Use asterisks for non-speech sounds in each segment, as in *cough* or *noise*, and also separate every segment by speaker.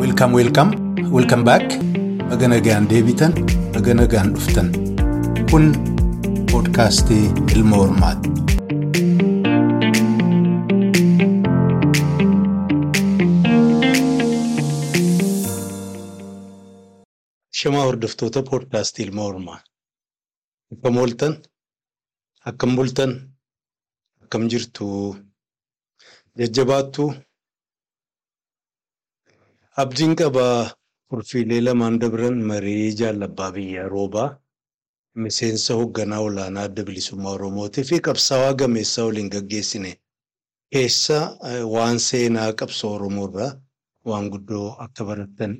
Speaker 1: Welcome, welcome, welcome back. Baga nagaan deebitan, baga nagaan dhuftan. Kun poodkaastii Ilma Hormaati. Shamaa hordoftoota poodkaastii Ilma Hormaa. Akkam ooltan, akkam bultan, akkam jirtu, jajjabaattu. Abdiin qabaa kurfiilee lamaan dabran marii jaalabbaa biyya roobaa miseensa hoogganaa olaanaa adda bilisummaa Oromootii fi qabsaawaa gameessaa waliin gaggeessine keessa waan seenaa qabsoo Oromoo irraa waan guddoo akka barattan.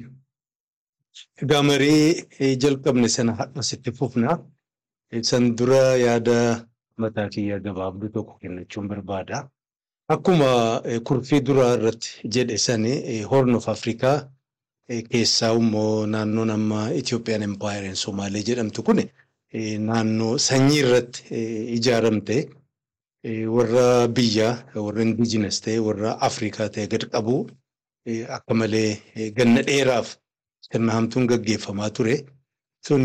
Speaker 1: Egaa marii jalqabne sana har'asitti fufna. San dura yaada mataa kiyyaa gabaabduu tokko kennachuun barbaada. Akkuma kurfii duraa irratti jedhe sani Horn of Afrikaa keessaa immoo naannoon amma Itoophiyaan Empaayerin Somaalee jedhamtu kun naannoo sanyii irratti ijaaramte warra biyyaa warra indijinas ta'e warra Afrikaa ta'e gad qabu akka malee ganna dheeraaf sirna hamtuun gaggeeffamaa ture. Sun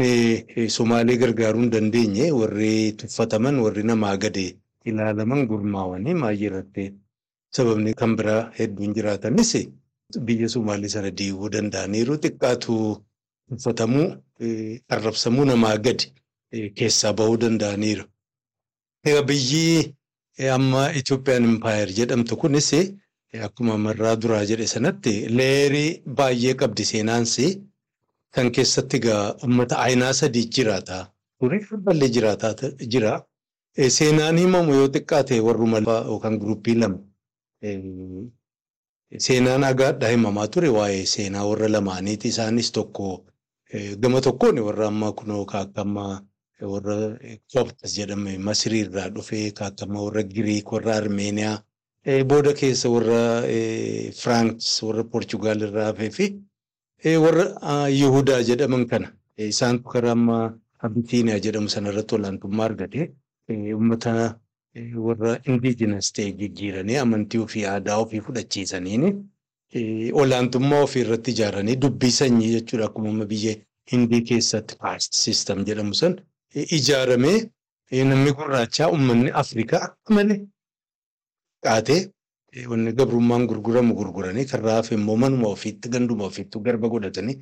Speaker 1: Somaalee gargaaruu hin dandeenye warri tuffataman warri namaa gadi ilaalaman gurmaawanii maayii irratti sababni kan biraa hedduun jiraatanis biyya Somaalee sana diiguu danda'aniiru xiqqaatu tuffatamuu arrabsamuu namaa gadi keessaa bahuu danda'aniiru. Egaa biyyi amma Itoophiyaan Empaayer jedhamtu kunis akkuma marraa duraa jedhe sanatti leerii baay'ee qabdi seenaansi kan keessatti egaa uummata aynaa sadii jiraata. Ture ballee jiraataa jira. Seenaan himamu yoo xiqqaate warruma yookaan guruppii lama. Seenaan agaadhaa himamaa ture waa'ee seenaa warra lamaaniiti. Isaanis tokko gama tokkoon warra ammaa kunoo kaakkammaa warra Kooptas jedhame Masirii irraa dhufee kaakkammaa warra Giriik warra Armeeniyaa booda keessa warra Firaanks warra Poorchugaal irraa hafee fi warra Yihudaa jedhaman kana. Isaantu karaa amma Abitiiniyaa jedhamu sanarratti olaantummaa argate uummata warra indiijinas ta'e jijjiiranii amantii ofii aadaa ofii fudhachiisaniin olaantummaa ofii irratti ijaaranii dubbii sanyii jechuudha akkuma biyya hindii keessatti kaast sistam jedhamu san ijaaramee namni gurraachaa uummanni Afrikaa akka malee qaatee wanni gabrummaan gurguramu gurguranii kan hafe immoo manuma ofiitti ganduma ofiitti garba godhatanii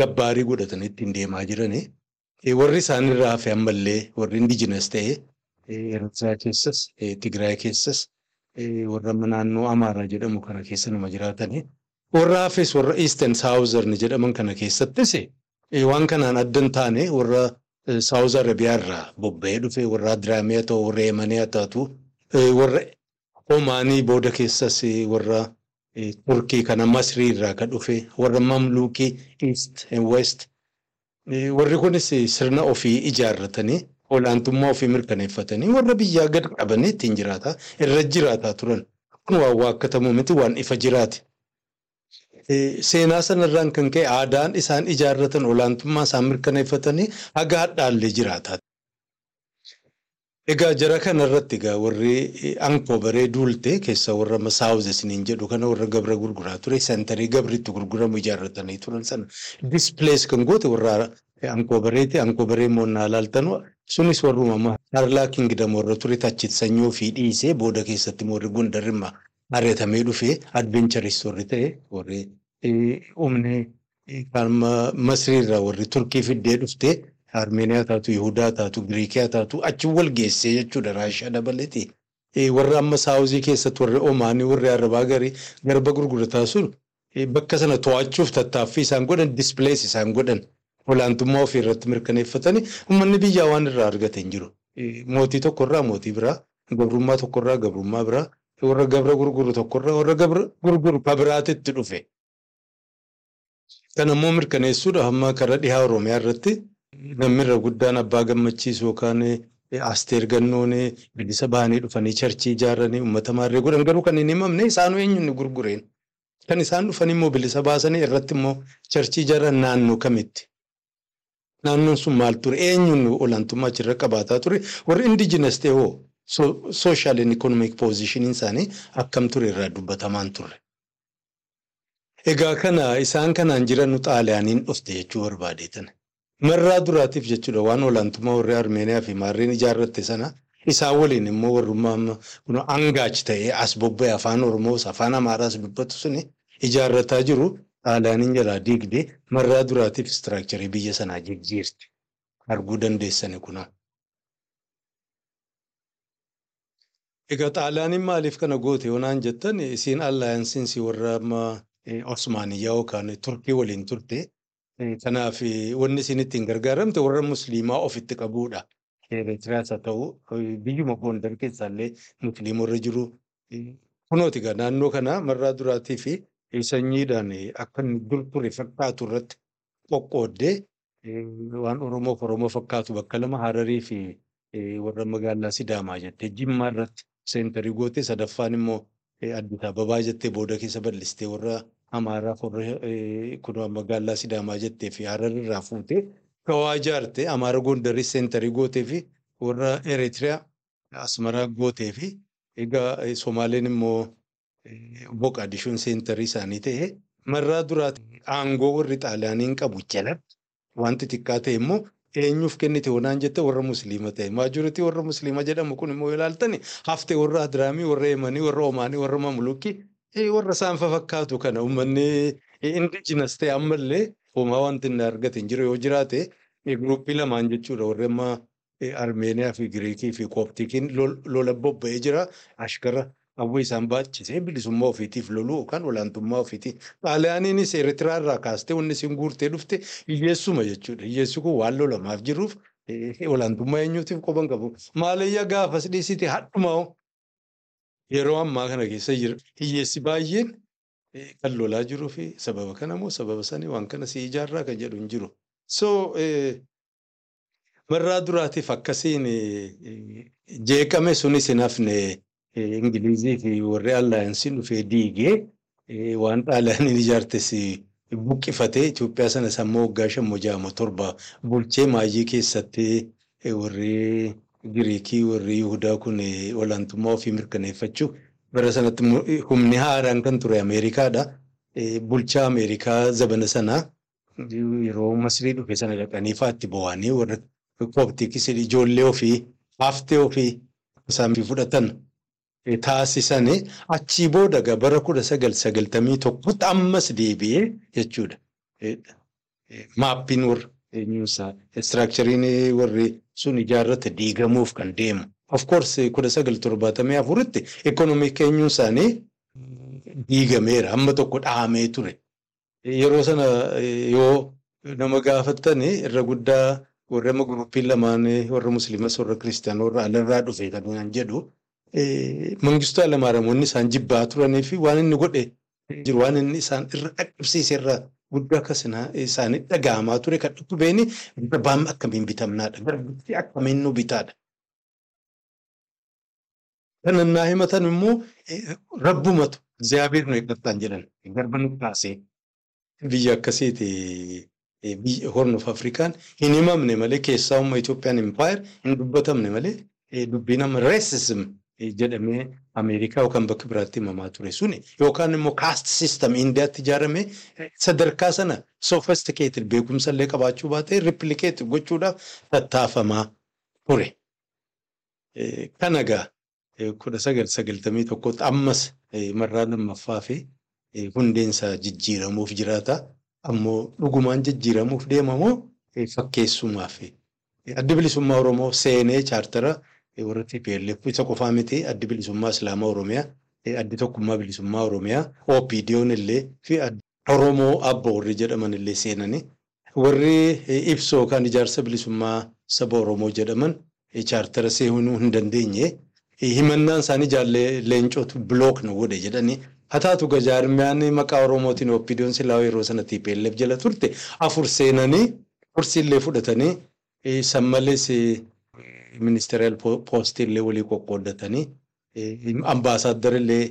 Speaker 1: gabbaarii godhatanii ittiin deemaa jiranii. Warri isaan irraa hafe ammallee warri indijinas ta'e Eertiraa keessas Tigraay keessas warra naannoo Amaaraa jedhamu kana keessa nama jiraatanii. Warra hafes warra Eastern Southern jedhaman kana keessattis waan kanaan adda hin taane warra South Arabiyaa irraa bobba'ee dhufe warra Adiraamiyaa ta'u warra Yemanii haa taatu warra Omaanii booda keessas warra Turkii kana Masrii irraa kan dhufe warra Mamluukii East and West warri kunis sirna ofii ijaarratanii olaantummaa ofii mirkaneeffatanii warra biyyaa gad qabanii ittiin jiraataa irra jiraataa turan. Kun waan waakkatamu miti waan ifa jiraate. Seenaa sanarraan kan ka'e aadaan isaan ijaarratan olaantummaa isaan mirkaneeffatanii haga hadhaallee jiraataa. Egaa jara kanarratti egaa warri ankoo baree duulte keessa warra masaawuzesiniin jedhu kana warra gabra gurguraa ture sentarii gabritti gurguramu ijaarratanii turan sana. Displees kan goote warra ankoo bareeti ankoo baree immoo naa laaltanu sunis warruma harlaa kingdam warra ture tachitti sanyii ofii dhiisee booda keessatti warri gundarrimma ari'atamee dhufee advencharis warri ta'e warri humni kan masriirraa warri turkii fiddee dhuftee Armeeniyaa taatu, Yihudaa taatu, Giriikiyaa taatu achi wal geessee jechuudha raashaa dabaleeti. Warra amma saawuzii keessatti warri Omaanii warri Arabaa garii garba gurgurataa sun bakka sana to'achuuf tattaaffii isaan godhan displees isaan godhan olaantummaa ofii irratti mirkaneeffatanii uummanni biyyaa waan irraa argate hin jiru. Mootii tokkorraa mootii biraa, gabrummaa tokkorraa gabrummaa biraa, warra gabra gurguru tokkorraa warra gabra gurguru ka biraatitti dhufe. Kan ammoo mirkaneessuudha amma karaa dhihaa Oromiyaa irratti namni guddaan abbaa gammachiisu yookaan asteer gannoon bilisa bahanii dhufanii charchii ijaaranii uummata maarree godhan garuu kan hin himamne isaanuu eenyuun gurgureen. Kan isaan dhufan immoo bilisa baasanii irratti immoo charchii ijaaran naannoo kamitti. Naannoon sun maal ture eenyuun olaantummaa achirra qabaataa ture warri indijinas ta'e hoo sooshaal ikonomik poozishiniin isaanii akkam ture irraa dubbatamaan turre. Egaa kana isaan kanaan jiran xaaliyaaniin dhufte jechuu barbaadeetan. Marraa duraatiif jechuudha waan olaantummaa warri Armeeniyaa fi Maarreen ijaarratte sana isaan waliin immoo warrummaa kun angaach ta'ee as bobba'e afaan Oromoos afaan Amaaraas dubbatu suni ijaarrataa jiru xaaliyaaniin jalaa diigdee marraa duraatiif istiraakcharii biyya sanaa jijjiirti. Arguu dandeessani kunaa. Egaa xaaliyaaniin maaliif kana goote yoonaan jettan isiin allaayansiinsi warra amma Osmaaniyyaa yookaan Turkii waliin turte. Kanaaf wanni isin ittiin gargaaramte warra musliimaa ofitti qabuudha. Eritiriyaas haa ta'u biyyuma Gondar keessaallee musliima warra jiru. Kunooti egaa naannoo kana marraa duraatii fi sanyiidhaan akka dur ture fakkaatu irratti qoqqooddee waan Oromoof Oromoo fakkaatu bakka lama Hararii fi warra magaalaa Sidaamaa jettee Jimmaa irratti seentarii gootee sadaffaan immoo Addis Ababaa jettee booda keessa bal'istee warra Amaaraaf warra kun magaalaa Sidaamaa jettee fi Hararii irraa fuutee kawaa ijaarte Amaara Gondarii seentarii gootee fi warra Eritiriyaa Asmaraa gootee fi egaa Somaaleen immoo Boqaadishuun seentarii isaanii ta'e marraa duraatti aangoo warri Xaaliyaaniin qabu jalatti wanti xiqqaa ta'e immoo eenyuuf kennite hoonaan jette warra musliima ta'e. Maajoritii warra musliima jedhamu kun immoo ilaaltani hafte warra Adiraamii warra Yemanii warra Omaanii warra Mamluukii warra isaan fakkaatu kana uummanni indijinas ta'e ammallee homaa wanti inni argate hin jiru yoo jiraate guruppii lamaan jechuudha warri amma Armeeniyaa fi Giriikii fi Kooptikiin lola bobba'ee jira ashkara hawwi isaan baachisee bilisummaa ofiitiif loluu yookaan olaantummaa ofiitii. Xaaliyaaniinis Eritiriyaa irraa kaastee wanni isin guurtee dhufte hiyyeessuma jechuudha. Hiyyeessi kun waan lolamaaf jiruuf olaantummaa eenyuutiif qoban qabu. Maalayyaa gaafas dhiisite hadhumaa yeroo ammaa kana keessa. Hiyyeessi baay'een kan lolaa jiruu fi sababa kana moo sababa sanii waan kana si ijaarraa kan jedhu hin jiru. So marraa duraatiif akkasiin jeeqame sunis hin hafne. Ingilizii fi warri allaayansiin dhufee diigee waan xaaliyaaniin ijaartes buqqifatee Itoophiyaa sana sammuu waggaa shammoo jaama torba bulchee maayii keessatti warri Giriikii warri Yihudaa kun olaantummaa ofii mirkaneeffachuu bara sanatti humni haaraan kan ture Ameerikaadha. Bulchaa Ameerikaa zabana sanaa yeroo Masrii dhufe sana dhaqanii faatti bo'anii warra kooptikis ijoollee ofii haftee ofii isaan fudhatan. taasisanii achii booda bara kudha sagal sagaltamii tokkotti ammas deebi'ee jechuudha. Maappiin warra eenyuusaa istiraakchariin warri sun ijaarrate diigamuuf kan deemu. Of course kudha sagal torbaatamii afuritti ikoonoomik eenyuun isaanii diigameera amma tokko dhahamee ture. Yeroo sana yoo nama gaafattan irra guddaa warra amma guruppiin lamaan warra musliimas warra kiristaanaa warra alarraa dhufe kan jedhu. Mangistuu Hayilamaariyaam isaan jibbaa turanii fi waan inni godhe jiru waan inni isaan irra dhaqqabsiise irraa guddaa akkasina isaanii dhaga'amaa ture kan dhukkubeeni garbaan akkamiin bitamnaadha garbitti akkamiin nu bitaadha. Kan innaa himatan immoo rabbumatu Ziyaabiir nu eeggataan jedhan. Garba nu kaasee. Biyya akkasiiti Horn of Afrikaan hin himamne malee keessaa umma Itoophiyaan impaayir hin dubbatamne malee dubbiin amma reesism jedhamee Ameerikaa yookaan bakka biraatti himamaa ture suni yookaan immoo kaast sistam Indiyaatti ijaarame sadarkaa sana sophisticated beekumsa illee qabaachuu baatee replikeet gochuudhaaf tattaafamaa ture. Kan egaa kudha sagal sagaltamii tokkotti ammas marraa lammaffaa fi hundeensaa jijjiiramuuf jiraata. Ammoo dhugumaan jijjiiramuuf deemamoo fakkeessumaaf. Addi bilisummaa Oromoo seenee chaartara warra TPLF isa qofaa miti addi bilisummaa Islaamaa Oromiyaa addi tokkummaa bilisummaa Oromiyaa OPDO'n illee fi Oromoo Abba warri jedhaman illee seenanii. Warri ibsoo kan ijaarsa bilisummaa saba Oromoo jedhaman chaartara seenuu hin dandeenye himannaan isaanii jaallee leencootu bilook nu godhe jedhanii. Haa taatu gajaarmiyaan maqaa Oromootiin OPDO'n silaa yeroo sana TPLF jala turte. Afur seenanii kursiillee fudhatanii san malees ministeeriyal poostii illee walii qoqqooddatanii ambaasaaddar illee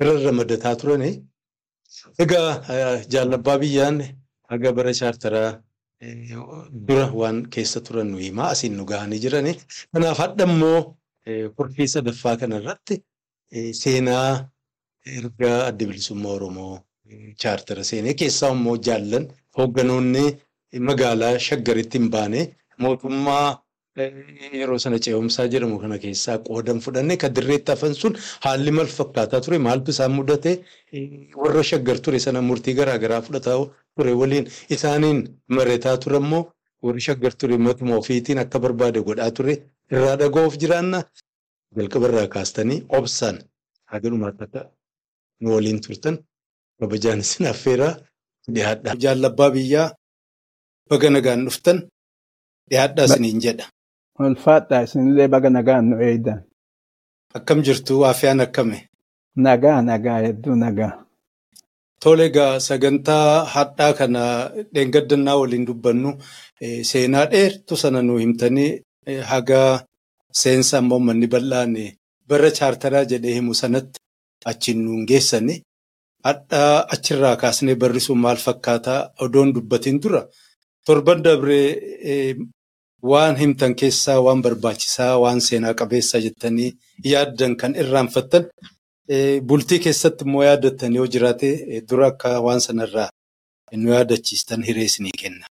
Speaker 1: irra ramadataa turanii. Egaa jaalabbaa biyyaan haga bara chaartaraa dura waan keessa turan nu himaa asiin nu gahanii jirani. Kanaaf hadha immoo kurfii sadaffaa kanarratti seenaa erga adda bilisummaa Oromoo chaartara seenee keessaa immoo jaallan hoogganoonni magaalaa shaggaritti hin baane mootummaa yeroo sana ce'umsaa jedhamu kana keessaa qoodan fudhanne kan dirreetti hafan sun haalli maal fakkaataa ture maaltu isaan mudate warra shaggar ture sana murtii garaagaraa fudhataa ture waliin isaaniin mareetaa ture immoo warri shaggar ture matuma ofiitiin akka barbaade godhaa ture irraa dhaga'uuf jiraanna jalqaba irraa kaastanii obsaan haga dhumaatti akka nu waliin turtan kabajaan isin affeeraa dhiyaadha. Jaalabbaa biyyaa baga nagaan dhuftan dhiyaadhaa isiniin jedha.
Speaker 2: Ulfaadhaa isinillee baga nagaan nu eeydan.
Speaker 1: Akkam jirtu waafiyaan akkame?
Speaker 2: Nagaa nagaa hedduu nagaa.
Speaker 1: Tole egaa sagantaa hadhaa kana dheengaddannaa waliin dubbannu seenaa dheertu sana nu himtanii haga seensa ammoo manni bal'aan bara chaartaraa jedhee himu sanatti achiin nuun geessani. Hadhaa achirraa kaasnee barrisuun maal fakkaataa odoon dubbatiin dura torban dabree waan himtan keessaa waan barbaachisaa waan seenaa qabeessa jettanii yaaddan kan irraanfattan bultii keessatti immoo yaaddattan yoo jiraate dura akka waan sanarraa nu yaadachiistan hiree isinii kenna.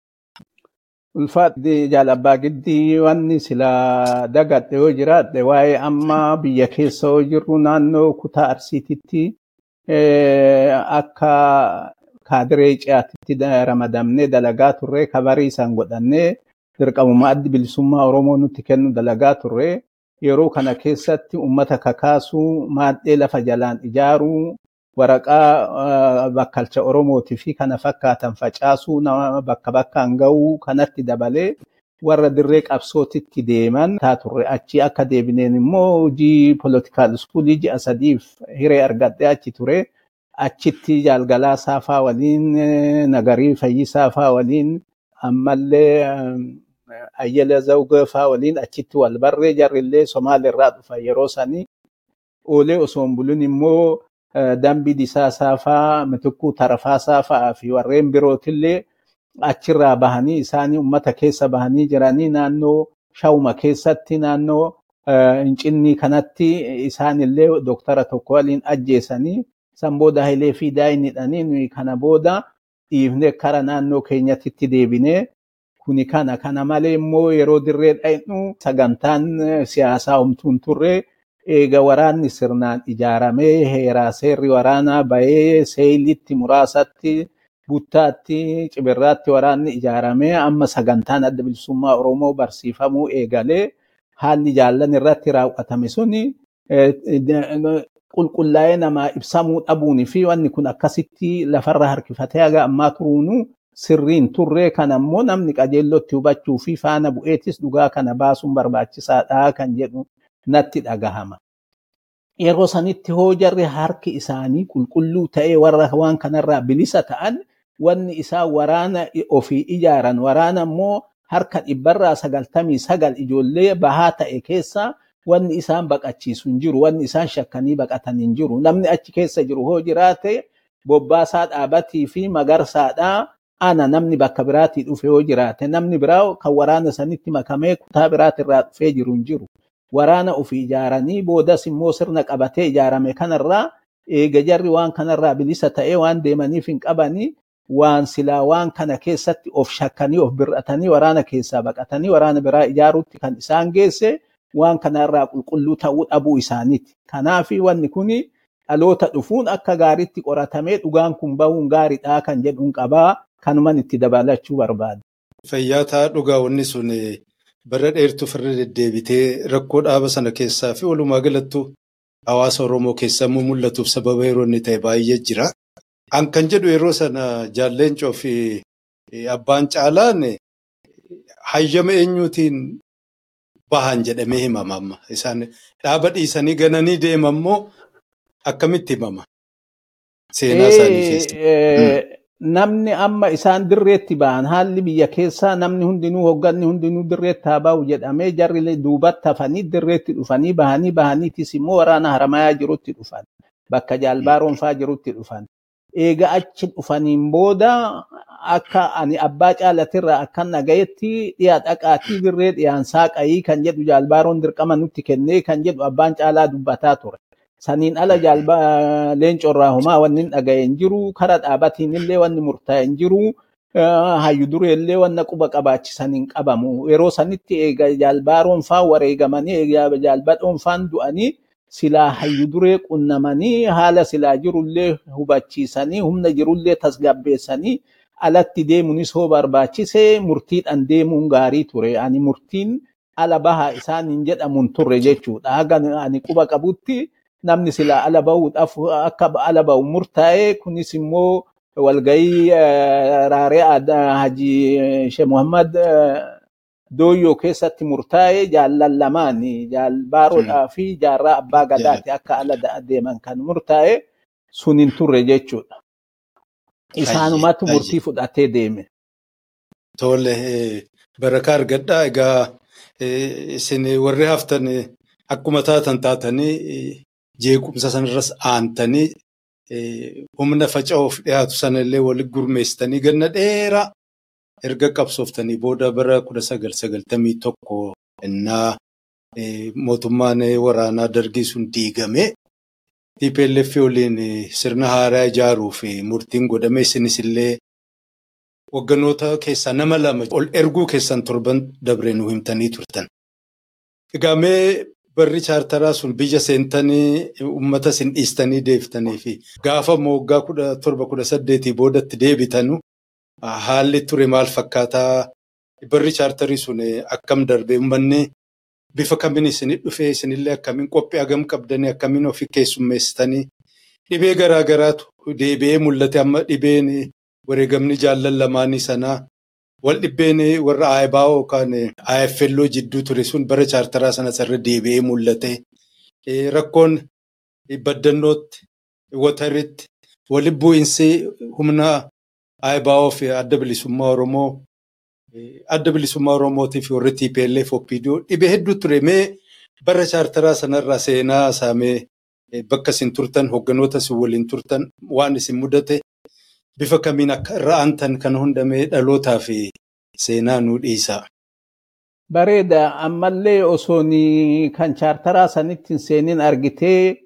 Speaker 2: Ulfaadhi jaalabbaa giddii wanni silaa dagadhe yoo jiraadhe waa'ee amma biyya keessa yoo jirru naannoo kutaa arsiititti akka kaadiree ce'aatitti ramadamnee dalagaa turre kabarii isaan godhannee dirqamuma addi bilisummaa Oromoo nutti kennu dalagaa turre. Yeroo kana keessatti uummata kakaasuu, maadhee lafa jalaan ijaaruu, waraqaa bakkalcha Oromootii fi kana fakkaatan facaasuu, nama bakka bakkaan ga'uu kanatti dabalee warra dirree qabsootitti deeman taa turre. Achi akka deebineen immoo hojii poolitikaal iskuulii ji'a sadiif hiree argadhee achi ture. Achitti jaalgalaa saafaa waliin, nagarii fayyisaa faa waliin, ammallee ayyala zawga faa waliin achitti wal barree jarrillee Somaaliirraa dhufa yeroo sanii oolee osoo hin bulin immoo dambii disaasaa faa mitikkuu tarafaasaa fa'aa fi warreen birootillee achirraa bahanii isaanii uummata keessa bahanii jiranii naannoo shawuma keessatti naannoo hincinnii kanatti isaanillee doktara tokko waliin ajjeesanii san booda Hayilee fi daa'inidhanii nuyi kana booda dhiifnee kara naannoo keenyatti deebinee kuni kana kana malee immoo yeroo dirree dhaynu sagantaan siyaasaa homtuun turre. Eega waraanni sirnaan ijaaramee heeraa seerri waraanaa bahee seeyilitti muraasatti buttaatti cibirraatti waraanni ijaaramee amma sagantaan adda bilisummaa oromoo barsiifamuu eegalee haalli jaallan irratti raawwatame suni qulqullaa'ee namaa ibsamuu dhabuunii fi wanni kun akkasitti lafarra harkifatee haga ammaa turuunu sirriin turree kan ammoo namni qajeellotti hubachuu fi faana bu'eetis dhugaa kana baasuun barbaachisaadha kan jedhu natti dhagahama. Yeroo sanitti hoo jarri harki isaanii qulqulluu ta'ee warra waan kanarraa bilisa ta'an wanni isaa waraana ofii ijaaran waraana immoo harka dhibbarraa sagaltamii sagal ijoollee bahaa ta'e keessaa wanni isaan baqachiisu hin jiru wanni isaan shakkanii baqatan hin jiru namni achi keessa jiru hoo jiraate bobbaasaa dhaabatii fi magarsaadhaa ana namni bakka biraatii dhufe yoo jiraate namni biraa kan waraana sanitti makamee kutaa biraatirraa dhufee jiru hin jiru. Waraana ofii ijaaranii boodas immoo sirna qabatee ijaarame kanarraa eega jarri waan kanarraa bilisa ta'ee waan deemaniif hin qabanii waan silaa waan kana keessatti of shakkanii of bir'atanii waraana keessaa baqatanii waraana biraa ijaaruutti kan isaan geesse waan kanarraa qulqulluu ta'uu dhabuu isaaniiti. Kanaafi wanni kuni dhaloota dhufuun akka gaariitti qoratamee dhugaan kun bahuun gaariidhaa kan jedhuun qabaa kanuman itti dabalachuu barbaada.
Speaker 1: Fayyaataa dhugaa wanni sun bara dheertuuf irra deddeebitee rakkoo dhaaba sana keessaa fi walumaa galattuu hawaasa Oromoo keessaa immoo mul'atuuf sababa yeroo inni ta'e baay'ee jira. An kan jedhu yeroo sana jaalleencoo fi abbaan caalaan hayyama eenyuutiin bahan jedhamee himama amma. Isaan dhaaba dhiisanii gananii deeman immoo akkamitti himama? Seenaa isaanii keessatti.
Speaker 2: Namni amma isaan dirreetti ba'an haalli biyya keessaa namni hundinuu hogganni hundinuu dirreetti haa ba'u jedhamee jarri duubatti hafanii dirreetti dhufanii bahanii bahaniitis immoo waraana haramayaa jirutti dhufan bakka jaalbaaroon faa jirutti dhufan eega achi dhufaniin booda akka ani abbaa caalatirraa akkan dhagayetti dhiyaa dhaqaatii birree dhiyaan saaqayii kan jedhu jaalbaaroon dirqama nutti kennee kan jedhu abbaan caalaa dubbataa ture. Saniin ala jaalbaa leencorraa homaa wanni hin dhagaye hin jiru kara dhaabatiin illee wanni murtaa'e hin jiru. hayyu dureellee wanna quba qabaachisan hin qabamu. Yeroo sanitti eega jaalbaaroon faan wareegamanii eega jaalbadhoon faan du'anii silaa hayyu duree qunnamanii haala silaa jirullee hubachiisanii humna jirullee tasgabbeessanii alatti deemuunis hoo barbaachise murtiidhaan deemuun gaarii ture. Ani murtiin ala bahaa isaan hin jedhamuun turre jechuudha. Haga ani quba qabutti namni silaa ala bahuudhaaf akka ala bahu murtaa'e kunis immoo walgayii raaree Haji Sheekh Muhammad Dooyyoo keessatti murtaa'e jaallan lamaan jaalbaaroodhaa fi jaarraa abbaa gadaati akka ala deeman kan murtaa'e sun hin turre jechuudha. Isaanumatu murtii fudhatee deeme.
Speaker 1: Tole barakaa argadhaa egaa isin warri haftan akkuma taatan taatanii jeequmsa sanarras aantanii humna faca'uuf dhiyaatu sanallee walitti gurmeessitanii ganna dheeraa erga qabsooftanii booda bara kudha sagal sagaltamii tokko innaa mootummaan waraanaa dargii sun diigame TPLF waliin sirna haaraa ijaaruu fi murtiin godhame isinis illee hogganoota keessaa nama lama ol erguu keessan torban dabree nu himtanii turtan. Egaa mee barri chaartaraa sun biyya seentanii uummata isin dhiistanii deebiftanii fi gaafa waggaa kudha torba kudha saddeetii boodatti deebitanu haalli ture maal fakkaataa? Barri chaartarii sun akkam darbe uummanni bifa kamiin isin dhufee isinillee akkamiin qophii hagam qabdanii akkamiin ofii keessummeessitanii? Dhibee garaa garaatu deebi'ee mul'ate amma dhibeen wareegamni jaallan lamaanii sanaa wal dhibbeen warra aayibaa yookaan aayeffelloo jidduu ture sun bara chaartaraa sanas irra deebi'ee mul'ate. Rakkoon baddannootti, wataritti, walitti bu'iinsi humna aayibaa fi adda bilisummaa Oromoo adda bilisummaa Oromootii fi warri TPLF OPDO dhibee hedduu ture. Mee bara chaartaraa sanarraa seenaa saamee bakka isin turtan hogganoota isin waliin turtan waan isin mudate bifa kamiin akka irra aantan kan hundamee dhalootaa fi seenaa nu dhiisa.
Speaker 2: Bareeda ammallee osoon kan chaartaraa sanitti seenin argitee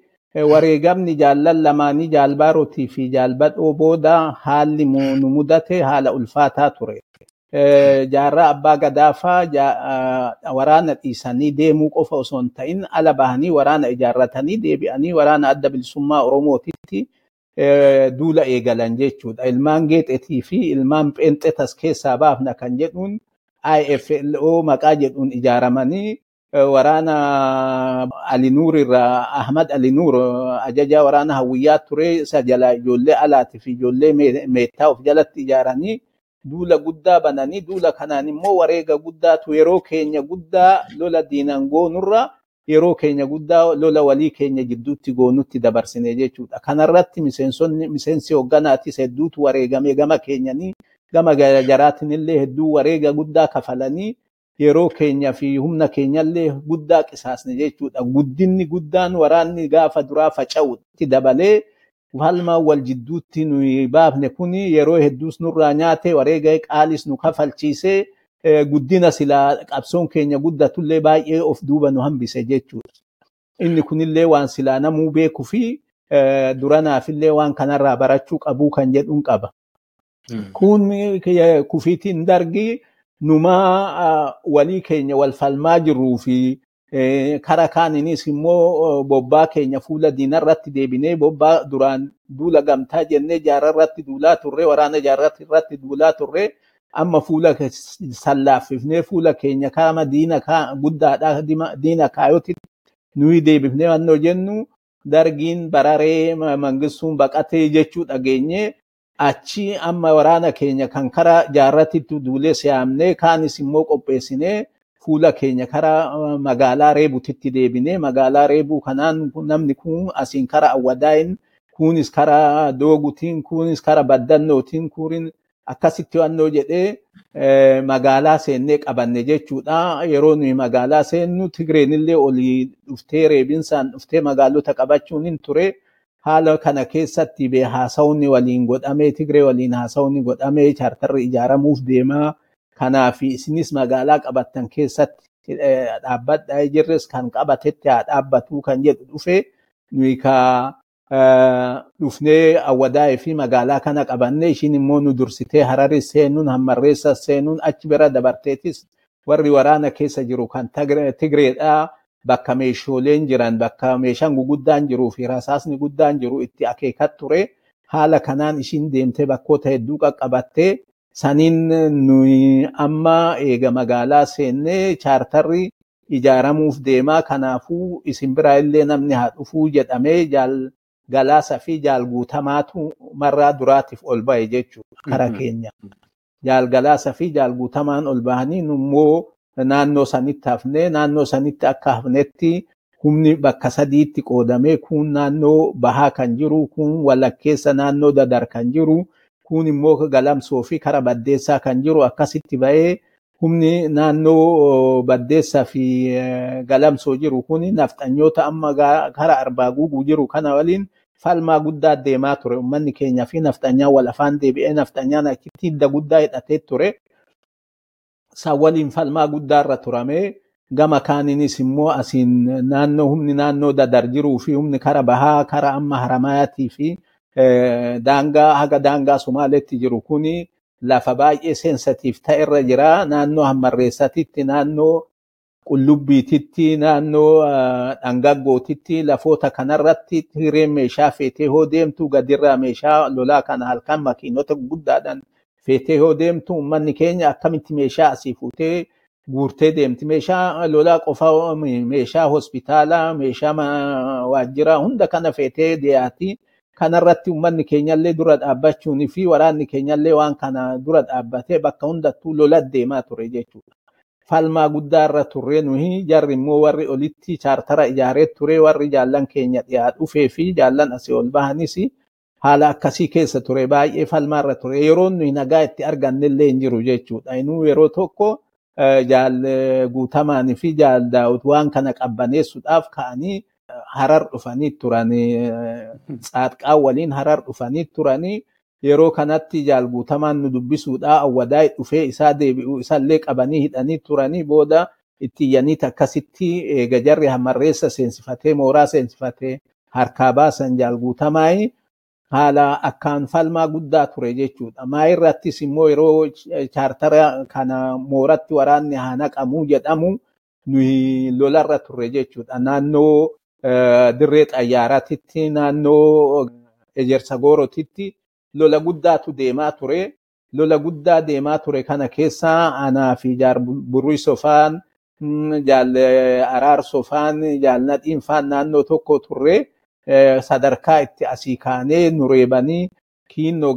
Speaker 2: wareegamni jaallan lamaanii jaalbaarotii fi jaalbadhoo booda haalli nu mudate haala ulfaataa ture. Jaarraa abbaa gadaafaa waraana dhiisanii deemuu qofa osoo hin ta'in ala bahanii waraana ijaarratanii deebi'anii waraana adda bilisummaa Oromootitti duula eegalan jechuudha. Ilmaan geexetii fi ilmaan pheenxetas keessaa baafna kan jedhuun IFLO maqaa jedhuun ijaaramanii waraana Alinuur irraa Ahmad Alinuur ajajaa waraana hawwiyyaa ture isa jala ijoollee alaatii fi ijoollee meettaa of jalatti ijaaranii duula guddaa bananii duula kanaan immoo wareega guddaatu yeroo keenya guddaa lola diinan goonurra yeroo keenya guddaa lola walii keenya jidduutti goonutti dabarsine jechuudha. Kanarratti miseensonni miseensi hogganaatis hedduutu wareegame gama keenyanii gama jaraatiin illee hedduu wareega guddaa kafalanii yeroo keenya fi humna keenyallee guddaa qisaasne jechuudha. Guddinni guddaan waraanni gaafa duraa faca'utti dabalee falmaa wal jidduutti nuyi baafne kuni yeroo hedduus nurraa nyaate wareega qaalis nu kafalchiisee guddina silaa qabsoon keenya guddatullee baay'ee of duuba nu hambise jechuudha. Inni kunillee waan silaa namuu beekuu fi duranaafillee waan kanarraa barachuu qabuu kan jedhuun qaba. Kun kufiitiin dargi numaa walii keenya wal falmaa jirruu fi kara kaaninis immoo bobbaa keenya fuula diinarratti deebinee bobbaa duraan duula gamtaa jennee jaararratti duulaa turre waraana jaarratti duulaa turre amma fuula sallaaffifnee fuula keenya kaama diina guddaadha diina kaayoti nuyi deebifnee wannoo jennu dargiin bararee mangistuun baqatee jechuu dhageenye achi amma waraana keenya kan kara jaarratitti duulee siyaamnee kaanis immoo qopheessinee fuula keenya kara magaalaa reebutitti deebinee magaalaa reebuu kanaan namni kun asiin kara awwadaayin kunis kara doogutiin kunis kara baddannootiin kunin akkasitti wannoo jedhee magaalaa seennee qabanne jechuudha. Yeroo nuyi magaalaa seennu Tigreenillee olii dhuftee reebinsaan dhuftee magaalota qabachuun hin ture. haala kana keessatti haasawni waliin godhamee Tigree waliin haasawni godhamee chaartarri ijaaramuuf deemaa kanaaf isinis magaalaa qabattan keessatti dhaabbadhaa jirres kan qabatetti haa dhaabbatu kan jedhu dhufe nuyi ka dhufnee awwadaa'ee fi magaalaa kana qabannee ishiin immoo nu dursitee hararis seenuun hammarreessas seenuun achi bira dabarteetis warri waraana keessa jiru kan Tigreedhaa bakka meeshooleen jiran bakka meeshaan guguddaan jiruu fi rasaasni guddaan jiru itti akeekat ture haala kanaan ishiin deemtee bakkoota hedduu qaqqabattee saniin nuyi amma eega magaalaa seennee chaartarri ijaaramuuf deemaa kanaafuu isin biraa illee namni haa dhufuu jedhamee galaasa fi jaal guutamaatu marraa duraatiif ol ba'e jechuudha kara keenya. Jaal galaasa fi jaal guutamaan ol bahanii immoo naannoo sanitti hafnee naannoo sanitti akka hafnetti humni bakka sadiitti qoodamee kun naannoo bahaa kan jiru kun walakkeessa naannoo dadar kan jiru kun immoo galamsoo fi kara baddeessaa kan jiru akkasitti ba'ee humni naannoo baddeessaa fi galamsoo jiru kun nafxanyoota amma kara arbaa guuguu jiru kana waliin falmaa guddaa deemaa ture ummanni keenyaa fi nafxanyaan wal afaan deebi'ee nafxanyaan achitti hidda guddaa hidhatee ture. San waliin falmaa guddaa irra turame gama kaaninis immoo asiin naannoo humni naannoo dadar jiruu fi humni kara bahaa kara amma haramaayatii fi daangaa haga daangaa Somaaleetti jiru kuni lafa baay'ee seensatiif ta'e irra jira. Naannoo hammarreessatitti, naannoo qullubbiititti, naannoo dhangaggootitti lafoota kanarratti hireen meeshaa feetee hoo deemtu gadirraa meeshaa lolaa kana halkan makiinota guddaadhaan feetee hoo deemtu uummanni keenya akkamitti meeshaa asii fuutee guurtee deemti. Meeshaa lolaa qofa meeshaa hospitaalaa, meeshaa waajjiraa hunda kana feetee dhiyaati. kanarratti uummanni keenyallee dura dhaabbachuunii fi waraanni keenyallee waan kana dura dhaabbatee bakka hundattuu lola deemaa ture jechuudha. Falmaa guddaa irra turre nuyi jarri immoo warri olitti chaartara ijaaree ture warri jaallan keenya dhiyaa dhufee fi jaallan asii ol bahanis haala akkasii keessa ture baay'ee falmaa irra ture yeroo nuyi nagaa itti argannellee hin jiru jechuudha. Inuu yeroo tokko jaal guutamaanii fi jaal daawut waan kana qabbaneessuudhaaf ka'anii harar dhufanii turanii tsaadqaa waliin harar dhufanii turanii yeroo kanatti jaal guutamaan nu dubbisuudhaa awwadaa dhufee isaa deebi'u isallee qabanii hidhanii turanii booda itti iyyaniit akkasitti eega jarri hammarreessa seensifatee mooraa seensifatee harkaa baasan jaal guutamaayi haala akkaan falmaa guddaa ture jechuudha. Maa irrattis immoo yeroo chaartara kana mooratti waraanni haa naqamuu jedhamu nuyi lolarra turre jechuudha. Naannoo dirree xayyaaraatitti naannoo ejersa goorotitti lola guddaatu deemaa ture. Lola guddaa deemaa ture kana keessa anaa fi jaar burrii sofaan, araar sofaan, jaal nadhiin faan naannoo tokko turre sadarkaa itti asii kaanee nu reebanii kiinnoo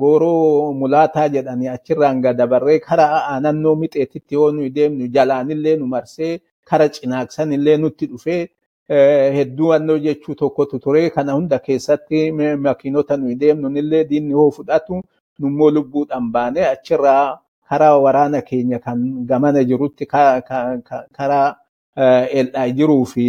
Speaker 2: gooroo mulaataa jedhanii achirraan gadabarree kara naannoo mixeetitti yoo nuyi deemnu jalaanillee nu marsee kara cinaaksanillee nutti dhufee hedduu annoo jechuu tokkotu ture kana hunda keessatti makiinota nuyi deemnunillee diinni hoo fudhatu nummoo lubbuudhaan baane achirraa karaa waraana keenya kan gamana jirutti karaa el'aa jiruu fi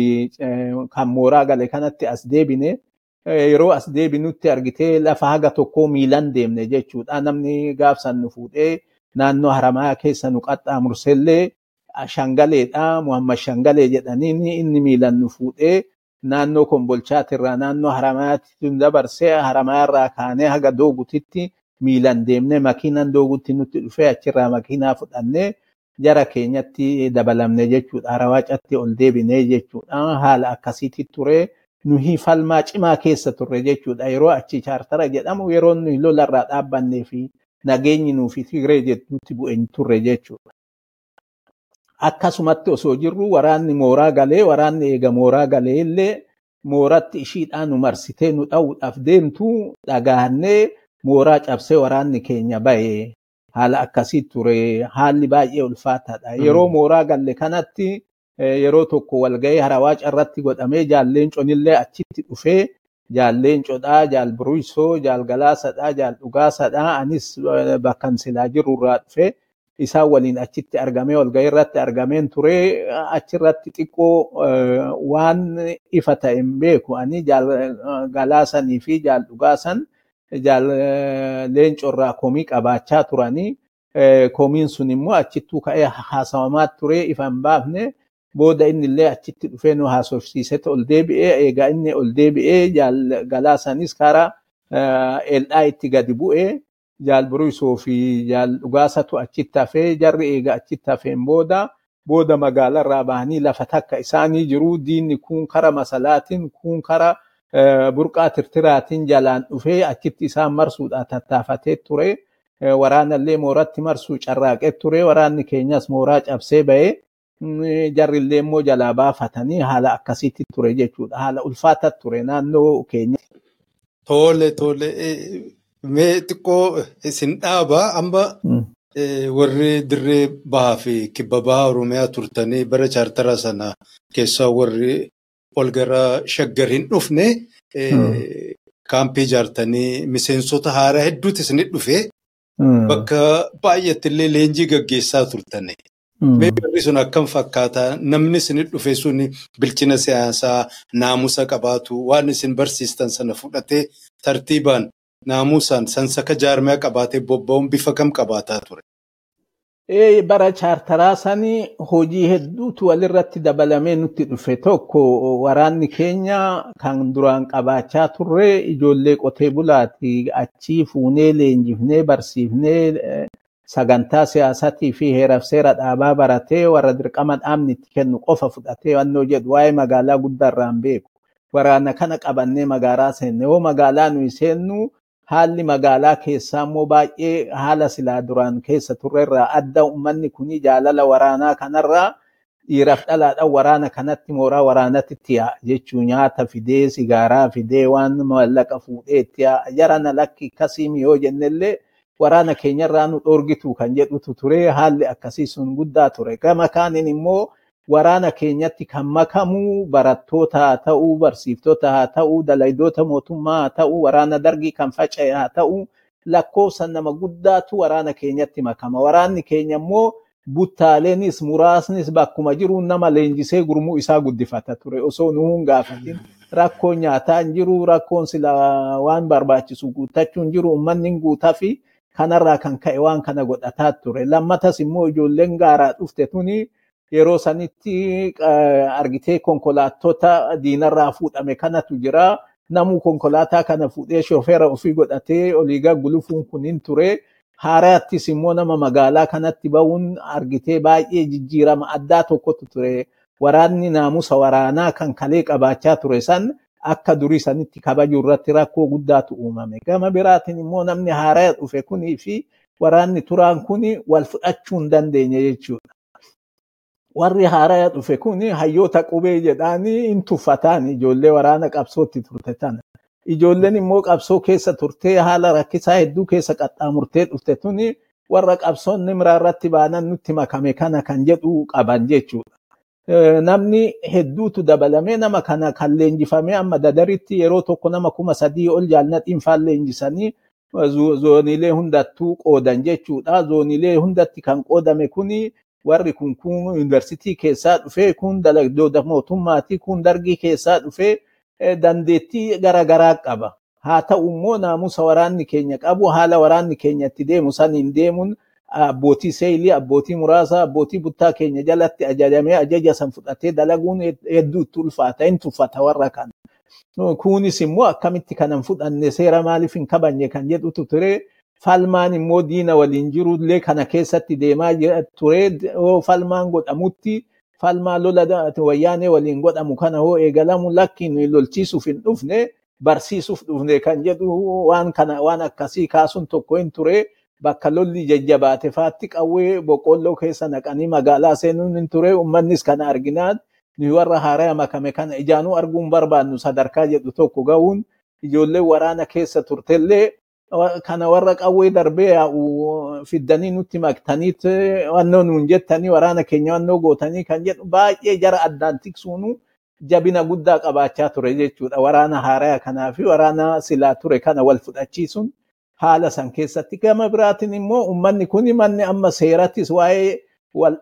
Speaker 2: kan mooraa gale kanatti as deebine. Yeroo as deebinutti argitee lafa haga tokkoo miilan deemne jechuudha. Namni gaafsan nu fuudhee naannoo haramaa keessa nu qaxxaamursellee shangaleedha Muhammad Shangalee jedhaniin inni miilan nu fuudhee naannoo kombolchaatirraa naannoo haramaatti dabarsee haramaarraa kaanee haga doogutitti miilan deemnee makiinan doogutti nutti dhufee achirraa makiinaa fudhannee jara keenyatti dabalamne jechuudha. Harawaacatti ol deebinee jechuudha. Haala akkasiitti ture nuhi falmaa cimaa keessa turre jechuudha. Yeroo achi chaartara jedhamu yeroo nuyi lolarraa dhaabbannee fi nageenyi nuufi Tigree jedhutti bu'een turre jechuudha. Akkasumatti osoo jirru waraanni mooraa galee waraanni eega mooraa galee illee mooratti ishiidhaan nu marsitee nu dha'uudhaaf deemtu dhagaannee mooraa cabsee waraanni keenya bahe haala akkasii ture haalli baay'ee ulfaataadha. Yeroo mooraa galle kanatti yeroo tokko walgahii harawaa carratti godhamee jaalleen conillee achitti dhufee jaalleen codhaa jaal buruysoo jaal galaasadhaa jaal dhugaasadhaa anis bakkan silaa jirurraa dhufee isaan waliin achitti argamee walgahii irratti argameen ture achirratti xiqqoo waan ifa ta'e hin beeku. Ani galaasanii fi jaal dhugaasan jaal leencorraa komii qabaachaa turanii komiin sun immoo achittuu ka'ee haasawamaa ture ifa hin baafne. Booda inni illee achitti dhufee nu haasofsiisetti ol deebi'ee eegaa inni ol deebi'ee galaasanis karaa eldhaa itti gadi bu'ee jaal buriisoo fi jaal dhugaasatu achitti hafee jarri eega achitti hafeen booda booda magaalarraa bahanii lafa takka isaanii jiru diinni kun kara masalaatiin kun kara burqaa tirtiraatiin jalaan dhufee achitti isaan marsuudhaan tattaafatee ture. Waraanallee mooratti marsuu carraaqee ture. Waraanni keenyas mooraa cabsee bahee jarrillee immoo jalaa baafatanii haala akkasiitti ture jechuudha. Haala ulfaataa ture naannoo keenya.
Speaker 1: Tole tole mee xiqqoo isin dhaaba amma warri dirree bahaa fi kibba bahaa Oromiyaa turtanii bara chaartara sana keessaa warri ol gara shaggar hin dhufne kaampii ijaartanii miseensota haaraa hedduutu isinit dhufe. Bakka baay'eetti illee leenjii gaggeessaa turtanii. Mee barri sun akkam fakkaata namni isinit dhufe sun bilchina siyaasaa naamusa qabaatu waan isin barsiistan sana fudhatee tartiibaan naamusaan sansaka jaarmiyaa qabaatee bobba'uun bifa kam qabaataa ture?
Speaker 2: Bara chaartaraa sanii hojii hedduutu walirratti dabalamee nutti dhufe tokko waraanni keenya kan duraan qabaachaa turre ijoollee qotee bulaati achii fuunee leenjifnee barsiifnee sagantaa siyaasatii fi heeraaf seera dhaabaa baratee warra dirqama dhaabni itti kennu qofa fudhatee wannoo jedhu waa'ee magaalaa guddaarraan beeku. Waraana kana qabannee magaalaa seenne yoo magaalaa nuyi seennu haalli magaalaa keessaa immoo baay'ee haala silaa duraan keessa turrerraa adda uummanni kuni jaalala waraanaa kanarraa dhiiraaf dhalaadhaan waraana kanatti mooraa waraanatti yaa'a jechuun nyaata fidee sigaaraa fidee waan mallaqa fuudhee itti yaa'a jarana lakki kasiimi yoo jennellee waraana keenyarraa nu dhoorgitu kan jedhutu ture haalli akkasii sun guddaa ture. Gama kaaniin immoo waraana keenyatti kan makamu barattoota haa ta'uu barsiiftota haa ta'uu dalaydoota mootummaa haa ta'uu waraana dargii kan faca'e haa ta'uu lakkoofsan nama guddaatu waraana keenyatti makama. Waraanni keenya immoo buttaaleenis muraasnis bakkuma jiru nama leenjisee gurmuu isaa guddifata ture. Osoo nu hin gaafatin rakkoon nyaataa hin jiru rakkoon sila waan barbaachisu guuttachuun jiru uummanni hin guutaa kanarraa kan ka'e waan kana godhataa ture. Lammatas immoo ijoolleen gaaraa dhufte tuni yeroo sanitti argitee konkolaattota diinarraa fuudhame kanatu jira. Namuu konkolaataa kana fuudhee shofeera ofii godhatee oliigaa gulufuun kun hin ture. Haaraattis immoo nama magaalaa kanatti bahuun argitee baay'ee jijjiirama addaa tokkotu ture. Waraanni naamusa waraanaa kan kalee qabaachaa ture san akka durii sanitti kabajuu irratti rakkoo guddaatu uumame. Gama biraatiin immoo namni haaraa dhufe kunii fi waraanni turaan kuni wal fudhachuu hin dandeenye jechuudha. Warri haaraa dhufe kun hayyoota qubee jedhaanii hin tuffataan ijoollee waraana qabsootti turte tana. Ijoolleen immoo qabsoo keessa turtee haala rakkisaa hedduu keessa qaxxaamurtee dhufte tuni warra qabsoon nimraa irratti baanan nutti makame kana kan jedhu qaban jechuudha. Namni hedduutu dabalamee nama kana kan leenjifamee amma dadaritti yeroo tokko nama kuma sadii ol jaalna dhiinfaan leenjisanii zooniilee hundattuu qoodan jechuudha. Zooniilee hundatti kan qoodame kuni warri kun kun yuunivarsiitii keessaa dhufee kun dalagdoota mootummaati kun dargii keessaa dhufee dandeettii garaagaraa qaba. Haa ta'u immoo naamusa waraanni keenya qabu haala waraanni keenya itti deemu saniin deemuun abbootii seeyilii abbootii muraasa abbootii buttaa keenya jalatti ajajamee ajaja san fudhatee dalaguun hedduutti ulfaata hin tuffata warra kana. Kunis immoo akkamitti kanan fudhanne seera maaliif hin kabanye kan jedhutu ture. Falmaan immoo diina waliin jirullee kana keessatti deemaa ture falmaan godhamutti falmaa lola wayyaanee waliin godhamu kana hoo eegalamu lakkiin lolchiisuuf hin dhufne barsiisuuf dhufne kan jedhu waan kana waan akkasii kaasuun tokko hin ture bakka lolli jajjabaate faatti qawwee boqqolloo keessa naqanii magaalaa seenuun hin ture uummannis kana arginaan nu warra haaraa makame kana ijaanuu arguun barbaannu sadarkaa jedhu tokko ga'uun ijoollee waraana keessa turtellee kana warra qawwee darbee yaa'u fiddanii nutti maktaniit wannoo nuun jettanii waraana keenya wannoo gootanii kan jedhu baay'ee jara addaan tiksuunu jabina guddaa qabaachaa ture jechuudha. Waraana haaraa kanaa fi waraana silaa ture kana wal fudhachiisuun haala san keessatti gama biraatiin immoo uummanni kun manni amma seerattis waa'ee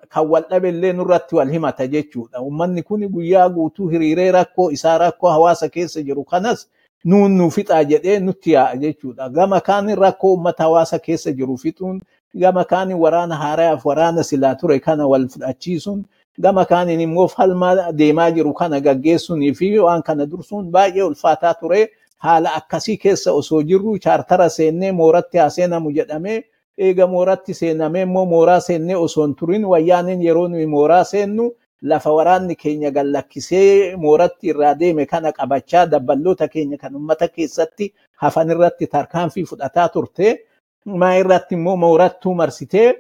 Speaker 2: kan wal dhabe nurratti wal himata jechuudha. Uummanni kun guyyaa guutuu hiriiree rakkoo isaa rakkoo hawaasa keessa jiru kanas nuun nu fixaa jedhee nutti yaa'a jechuudha. Gama kaanin rakkoo uummata hawaasa keessa jiru fixuun gama kaanin waraana haaraaf waraana silaa ture kana wal fudhachiisuun gama kaanin immoo falmaa deemaa jiru kana gaggeessuunii fi waan kana dursuun baay'ee ulfaataa ture. Haala akkasii keessa osoo jirru chaartara seennee mooratti haa seenamu jedhamee eega mooratti seenamee immoo mooraa seennee osoo hin turin wayyaaniin yeroo nuyi mooraa seennu lafa waraanni keenya gallakkisee mooratti irraa deeme kana qabachaa dabballoota keenya kan uummata keessatti hafan irratti tarkaanfii fudhataa turte. Maa irratti immoo moorattuu marsitee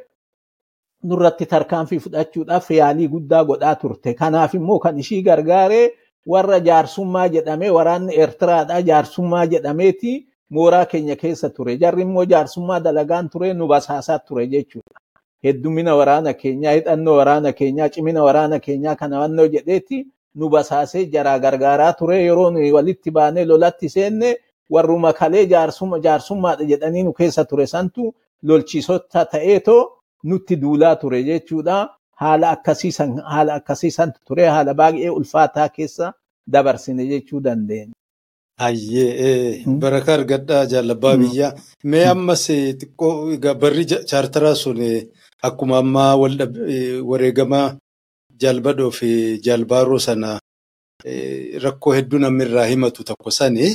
Speaker 2: nurratti tarkaanfii fudhachuudhaaf yaalii guddaa godhaa turte. Kanaaf immoo kan ishii gargaaree warra jaarsummaa jedhamee waraanni Eertiraadhaa jaarsummaa jedhameeti mooraa keenya keessa ture. Jarri immoo jaarsummaa dalagaan ture nu basaasaa ture jechuudha. Heddumina waraana keenyaa, hidhannoo waraana keenyaa, cimina waraana keenyaa kana wannoo jedheeti nu basaasee jaraa gargaaraa ture. Yeroo nuyi walitti baanee lolatti seenne warruma kalee jaarsummaadha jedhanii nu keessa ture santu lolchiisota ta'eetoo nutti duulaa ture jechuudha. Haala akkasiisan haala akkasiisan ture haala baay'ee ulfaataa keessa dabarsine jechuu dandeenya.
Speaker 1: Hayyee barakaa argadhaa jaalabbaa biyyaa. Mee ammas xiqqoo barri chaartaraa sun akkuma ammaa wareegama jaalbadhoo fi jaalbaaroo sana rakkoo hedduu namni irraa himatu tokko sani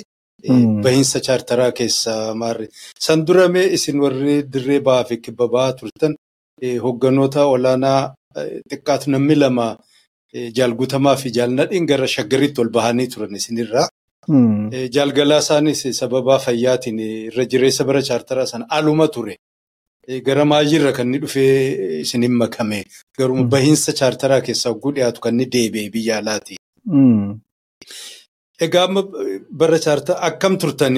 Speaker 1: bahiinsa chaartaraa keessaa maarre. San dura mee isin warri dirree ba'aa fi kibba ba'aa turtan hogganoota olaanaa xiqqaatu namni lama jaalgutamaa fi jaalnadhiin gara shaggariitti ol bahanii turan isinirraa. Jaalgalaa isaanis sababa fayyaatiin irra jireessa bara chaartaraa sana aluma ture. Gara maayyiirra kan inni dhufee isiniin makame. Garuu bahiinsa chaartaraa keessaa hogguu dhiyaatu kan inni deebi'e biyya alaati. Egaa amma bara chaartaraa akkam turtan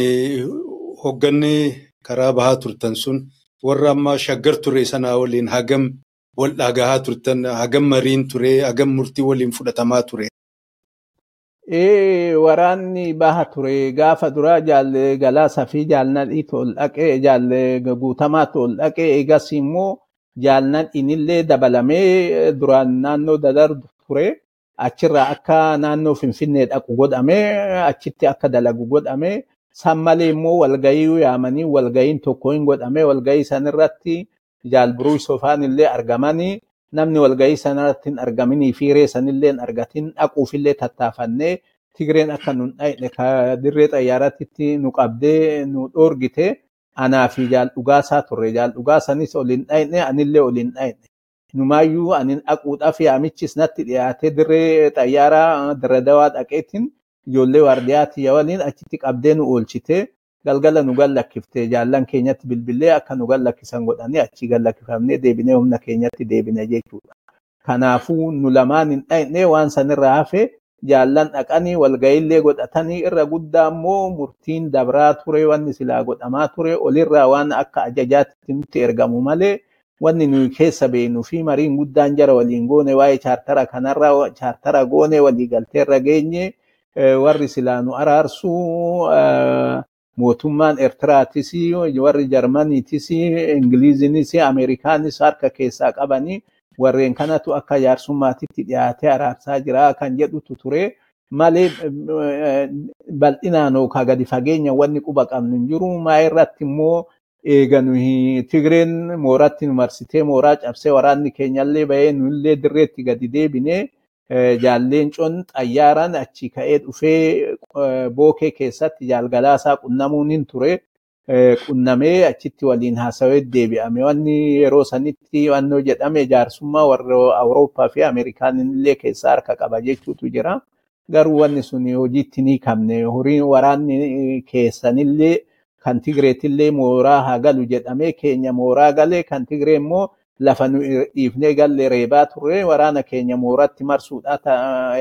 Speaker 1: hogganni karaa bahaa turtan sun warra amma shaggar ture sanaa waliin hagam wal dhagahaa turtan hagam mariin ture hagam murtii waliin fudhatamaa ture.
Speaker 2: Waraanni baha ture gaafa duraa jaalle galaasaa fi jaalnadhiitu ol dhaqee jaalle guutamaatu ol dhaqee eegas immoo jaalnadhiinillee dabalamee duraan naannoo dadardu ture achirraa akka naannoo finfinnee dhaqu godhamee achitti akka dalagu godhamee san malee immoo walgayii yaamanii walgayiin tokko hin godhamee walgayii sanirratti jaalburuu sofaan illee argamanii namni walgayii sanarratti hin argaminii fi reessanillee hin argatin dhaquufillee tattaafannee Tigreen akka nun dhayne dirree xayyaaratti nu qabdee nu dhoorgite anaa fi jaal dhugaasaa turre jaal dhugaasanis ol hin dhayne anillee ol hin dhayne. Numaayyuu anin dhaquudhaaf yaamichis natti dhiyaatee dirree xayyaaraa dirre dawaa dhaqeetiin ijoollee waardiyaatii waliin achitti qabdee nu oolchite galgala nu gallakkifte jaallan keenyatti bilbilee akka nu gallakkisan godhanii achi gallakkifamnee deebinee humna keenyatti deebine jechuudha. Kanaafuu nu lamaan hin dhayne waan sanirraa hafe jaallan dhaqanii walgayiillee godhatanii irra guddaa immoo murtiin dabraa ture wanni silaa godhamaa ture olirraa waan akka ajajaatti nutti ergamu malee wanni nuyi keessa beeknuu fi mariin guddaan jara waliin goone waa'ee chaartara kanarraa chaartara goone walii galteerra geenye warri silaa nu araarsu mootummaan Eertiraatis warri Jarmaniitis Ingiliizinis Ameerikaanis harka keessaa qabanii warreen kanatu akka jaarsummaatitti dhiyaatee araarsaa jira kan jedhutu ture. Malee bal'inaan yookaan gadi fageenya wanni quba qabnu hin jiru. Maa irratti immoo eega nuyi Tigreen mooratti nu marsitee mooraa cabsee waraanni keenyallee bahee nuyillee dirreetti gadi deebinee jaalleen con xayyaaraan achi ka'ee dhufee bookee keessatti jaalgalaasaa qunnamuun hin ture. Qunnamee achitti waliin haasawee deebi'ame. Wanni yeroo sanitti wannoo jedhame jaarsummaa warra Awurooppaa fi Ameerikaan illee keessaa harka qaba jechuutu jira. Garuu wanni sun hojiitti ni qabne. Horiin waraanni keessanillee kan Tigreetillee mooraa haa galu jedhamee keenya mooraa galee kan Tigree immoo lafa nu dhiifnee galle reebaa ture. Waraana keenya mooratti marsuudhaaf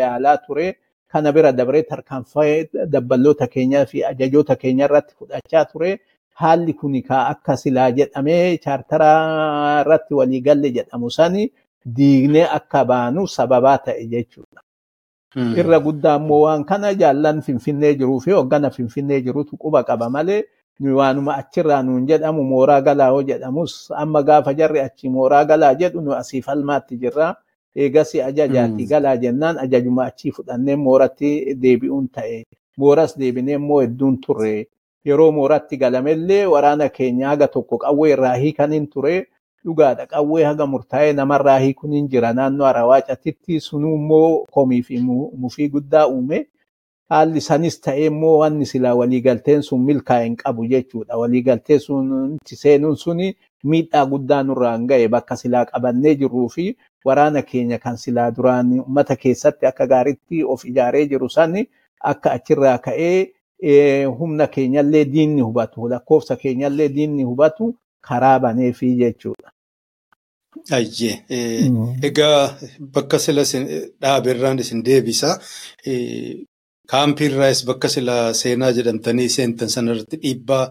Speaker 2: yaalaa ture. Kana bira dabree tarkaanfii dabballoota keenyaa fi ajajoota keenya irratti fudhachaa ture. Haalli kun akka silaa jedhamee chaartaraa irratti walii galle jedhamu sani diignee akka baanu sababaa ta'e jechuudha. Irra guddaa immoo waan kana jaallan finfinnee jiruu fi hoggana finfinnee jirutu quba qaba malee waanuma achirraa nuun jedhamu mooraa galaa yoo jedhamus amma gaafa jarri achi mooraa galaa jedhu nu asii falmaatti jirra. Eegas ajajaati galaa jennaan ajajuma achii fudhannee mooratti deebi'uun ta'e. Mooras deebinee immoo hedduun turre. Yeroo mooratti galamellee waraana keenya haga tokko qawwee irraa hiikaniin ture. Dhugaadha qawwee haga murtaa'ee namarraa hiikuun hin jira naannoo Arawaacatitti sunuu immoo komii fi mufii guddaa uume. Haalli sanis ta'ee immoo wanni silaa waliigalteen sun milkaa'e hin qabu jechuudha. Waliigaltee sun seenuun suni miidhaa guddaa nurraan ga'e bakka silaa qabannee jirruu fi waraana keenya kan silaa duraan uummata keessatti akka gaariitti of ijaaree jiru sani akka achirraa ka'ee humna keenyallee diinni hubatu lakkoofsa keenyallee diinni hubatu karaa baneefii jechuudha.
Speaker 1: Ayyee. Egaa bakka sila dhaaberraan isin deebisa. Kaampiirraas bakka sila seenaa jedhamtanii seentan sanarratti dhiibbaa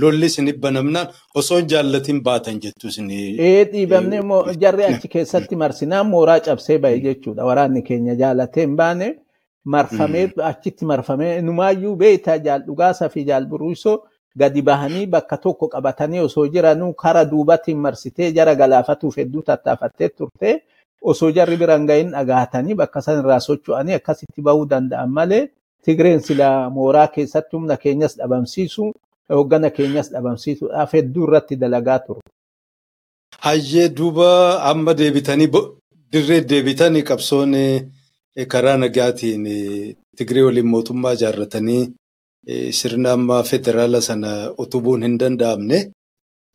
Speaker 1: lolli isin banamnaan osoo hin jaallatiin baatan jettu isin.
Speaker 2: Ee dhiibamne immoo jarri achi keessatti marsinaan mooraa cabsee bahe jechuudha. Waraanni keenya jaalatee hin baane marfamee achitti marfamee numaayyuu beektaa jaal dhugaasaa fi jaal buruusoo gadi bahanii bakka tokko qabatanii osoo jiranuu kara duubatiin marsitee jara galaafatuuf hedduu tattaafattee turte osoo jarri biraan gahin dhagaatanii bakka san irraa socho'anii akkasitti bahuu danda'an malee Tigreen sila mooraa keessatti humna keenyas dhabamsiisu hoggana keenyas dhabamsiisuudhaaf hedduu irratti dalagaa turu.
Speaker 1: Hayyee duuba amma deebitanii dirree deebitanii qabsoon karaa nagaatiin Tigree waliin mootummaa ijaarratanii sirna ammaa federaala sana utubuun hin danda'amne.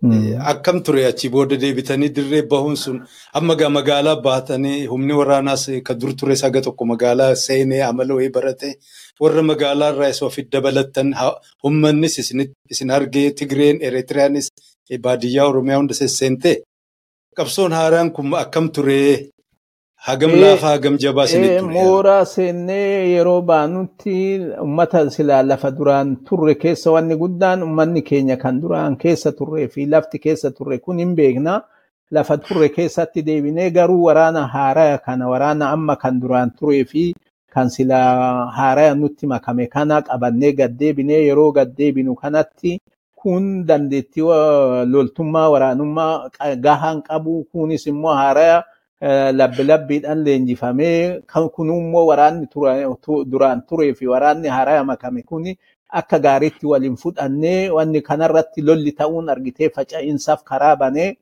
Speaker 1: Akkam ture achi booda deebitanii dirree bahuun sun. Amma gaa magaalaa baatanii humni waraanaas kan dur ture saga tokko magaalaa seenee amala wayii barate. Warra magaalaa irraa isa ofitti dabalattan humnanis isin argee Tigreen Eretiriyaanis baadiyyaa Oromiyaa hunda sesseente. Qabsoon haaraan kun akkam ture hagam laafaa hagam jabaa isinitti ture.
Speaker 2: Mooraa seennee yeroo baanutti uummata silaa lafa duraan turre keessa wanni guddaan uummanni keenya kan duraan keessa turree fi lafti keessa turre kun hin beekna. Lafa turre keessatti deebinee garuu waraana haaraa kana waraana amma kan duraan turee fi kan silaa haaraa nutti makame kana qabannee gaddeebinee yeroo gaddeebinu kanatti kun dandeettii loltummaa waraanummaa gahaan qabu kunis immoo haaraa labbi labbiidhaan leenjifamee kunimmoo waraanni duraan turee fi waraanni haaraa makame kuni akka gaariitti waliin fudhannee wanni kanarratti lolli ta'uun argitee faca'insaaf karaa banee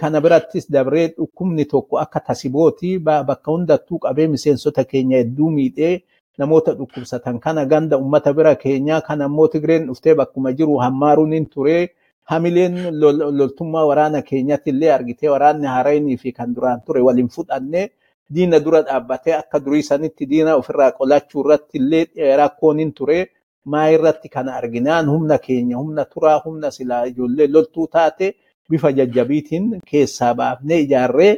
Speaker 2: kana birattis dabree dhukkubni tokko akka tasibooti bakka hundattuu qabee miseensota keenya hedduu miidhee namoota dhukkubsatan kana ganda ummata bira keenyaa kan ammoo Tigreen dhuftee bakkuma jiru hammaaruun hin ture. Hamileen loltummaa waraana keenyatti illee argitee waraanni haaraynii fi kan duraan ture waliin fudhannee diina dura dhaabbatee akka durii sanitti diina ofirraa qolachuu irratti illee rakkoon hin ture. Maa irratti kana arginaan humna keenya humna turaa humna silaa ijoollee loltuu taate bifa jajjabiitiin keessaa baafnee ijaarree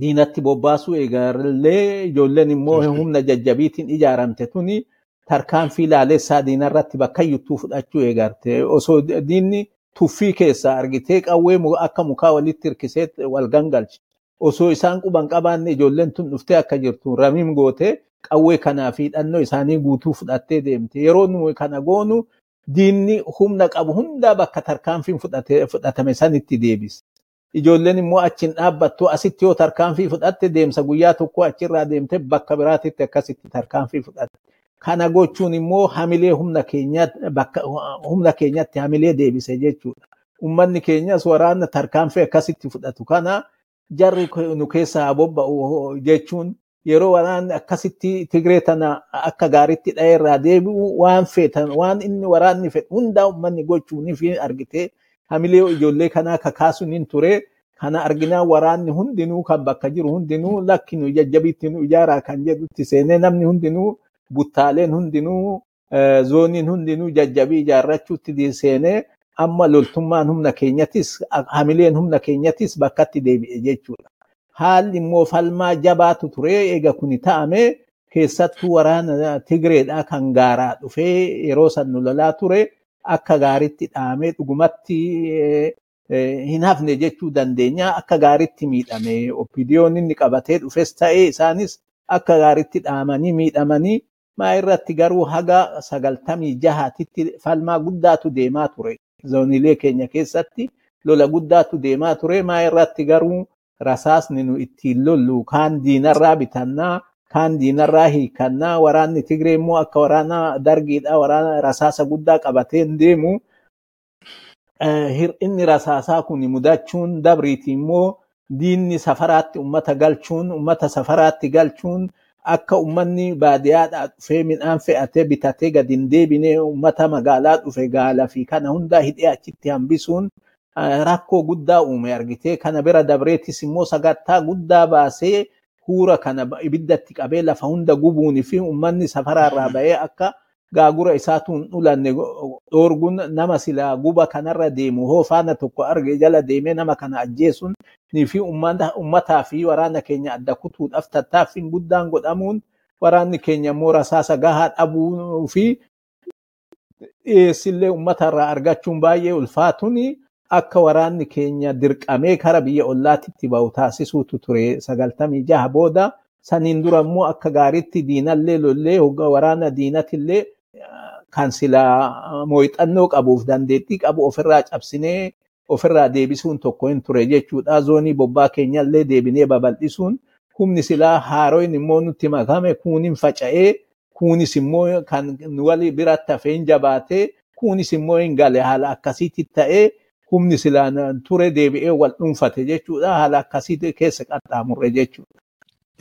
Speaker 2: diinatti bobbaasuu eegallee ijoolleen immoo humna jajjabiitiin ijaaramte tuni tarkaanfii laalessaa diinarratti bakka iyyuttuu fudhachuu eegarte osoo diinni tuffii keessaa argitee qawwee akka mukaa walitti hirkisee wal gangalche osoo isaan quban qabaanne ijoolleen tun dhuftee akka jirtu ramiim goote qawwee kanaa fi hidhannoo isaanii guutuu fudhattee deemte yeroo nu kana goonu diinni humna qabu hundaa bakka tarkaanfiin fudhatame sanitti deebise. Ijoolleen immoo achiin dhaabbattu asitti yoo tarkaanfii fudhatte deemsa guyyaa tokko achirraa deemte bakka biraatitti akkasitti tarkaanfii fudhatte. Kana gochuun immoo hamilee humna keenyatti hamilee deebise jechuudha. Uummanni keenyas waraana tarkaanfii akkasitti fudhatu kana jarri nu keessaa bobba'u jechuun yeroo waraanni akkasitti Tigree tana akka gaariitti dha'eerraa deebi'u waan feetan waan inni waraanni fedhu hundaa uummanni gochuunii fi argitee hamilee ijoollee kanaa kakaasuun hin ture. Kana arginaan waraanni hundinuu kan bakka jiru hundinuu lakki nu jajjabiitti nu ijaaraa kan jedhutti seenee namni hundinuu buttaaleen hundinuu zooniin hundinuu jajjabii ijaarrachuutti seenee amma loltummaan humna keenyattis hamileen humna keenyattis bakkatti deebi'e jechuudha. Haalli immoo falmaa jabaatu ture eega kuni ta'ame keessattuu waraana Tigreedhaa kan gaaraa dhufee yeroo san nu lolaa ture akka gaariitti dhaamee dhugumatti hin hafne jechuu dandeenya akka gaariitti miidhame oppidiyoon inni qabatee dhufes ta'ee isaanis akka gaariitti dhaamanii miidhamanii maa irratti garuu haga sagaltamii jahaatitti falmaa guddaatu deemaa ture. zooniilee keenya keessatti lola guddaatu deemaa ture. Maa irratti garuu rasaasni nu ittiin lollu kaan diinarraa bitannaa kaan diinarraa hiikannaa. Waraanni Tigree immoo akka waraana dargiidha waraana rasaasa guddaa qabateen deemu. Hir'inni rasaasaa kun mudachuun dabriiti immoo diinni safaraatti ummata galchuun ummata safaraatti galchuun akka ummanni baadiyyaadhaa dhufee midhaan fe'atee bitatee gadi hin deebine ummata magaalaa dhufe gaalaa fi kana hundaa hidhee achitti hambisuun rakkoo guddaa uume argitee kana bira dabreetis immoo sagantaa guddaa baasee huura kana ibiddatti qabee lafa hunda gubuunii fi ummanni safaraarraa ba'ee akka gaagura isaatuun dhulanne dhoorguun nama silaa guba kanarra deemu. Hoo faana tokko arge jala deemee nama kana ajjeesuun fi ummataa fi waraana keenya adda kutuudhaaf tattaaffiin guddaan godhamuun waraanni keenya immoo rasaasa gahaa dhabuu fi dhiyeessillee ummatarraa argachuun baay'ee ulfaatuun akka waraanni keenya dirqamee kara biyya ollaatitti ba'u taasisuutu ture. Sagaltamii jaha booda saniin dura immoo akka gaariitti diinallee lollee waraana diinatillee kan silaa mooyxannoo qabuuf dandeettii qabu ofirraa cabsinee ofirraa deebisuun tokko hin ture jechuudha. Zoonii bobbaa keenyallee deebinee babal'isuun humni silaa haaroin immoo nutti makame kuunin faca'ee kuunis immoo kan wali biratti hafeen jabaatee kuunis immoo hin gale haala akkasiitti ta'ee humni silaan ture deebi'ee wal dhuunfate jechuudha. Haala akkasii keessa qaxxaamurre jechuudha.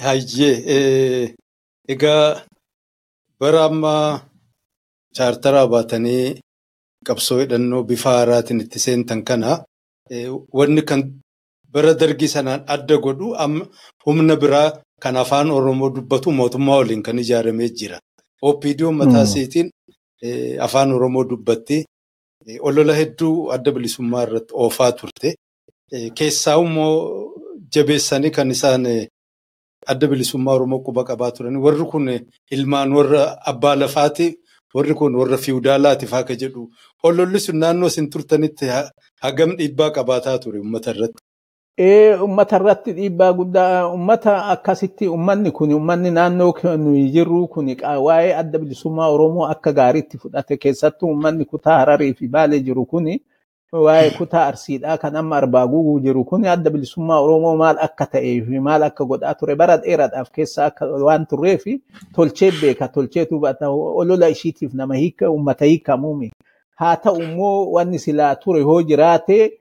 Speaker 1: Hayyee egaa bara ammaa chaartaraa baatanii qabsoo hidhannoo bifa haaraatiin itti seentan kana wanni kan bara dargii sanaan adda godhu humna biraa kan afaan Oromoo dubbatu mootummaa waliin kan ijaaramee jira. OPDO mataa isheetiin afaan Oromoo dubbatti olola hedduu adda bilisummaa irratti oofaa turte. Keessaa immoo jabeessanii kan isaan adda bilisummaa Oromoo quba qabaa turan. Warri kun ilmaan warra abbaa lafaati. Warri kun warra faa ka jedhu. Ololli sun naannoo isin turtanitti hagam dhiibbaa qabaataa ture uummata irratti.
Speaker 2: Uummata irratti dhiibbaa guddaa uummata akkasitti uummanni kun uummanni naannoo nuyi jirru kun waa'ee adda bilisummaa Oromoo akka gaariitti fudhate keessattuu uummanni kutaa Hararii fi Baalee jiru kun waa'ee kutaa Arsiidhaa kan amma Arbaaguu jiru kun adda bilisummaa Oromoo maal akka ta'ee fi maal akka godhaa ture bara dheeraadhaaf keessa akka waan turreef tolchee beeka tolcheetu olola ishiitiif nama hiika uummata hiikamuumi. Haa ta'u immoo wanni silaa ture hoo jiraate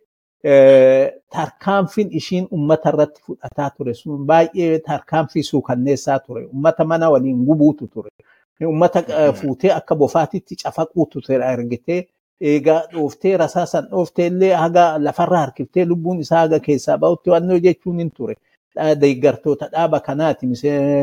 Speaker 2: tarkaanfiin ishiin uummata irratti fudhataa ture sun baay'ee tarkaanfii suukanneessaa ture. Uummata mana waliin gubuutu ture. Uummata fuutee akka bofaatitti cafaquutu ture argitee eegaa dhooftee rasaasan dhooftee illee haga lafarra harkiftee lubbuun isaa haga keessaa ba'utti wannoo jechuun hin ture. Deeggartoota dhaaba kanaati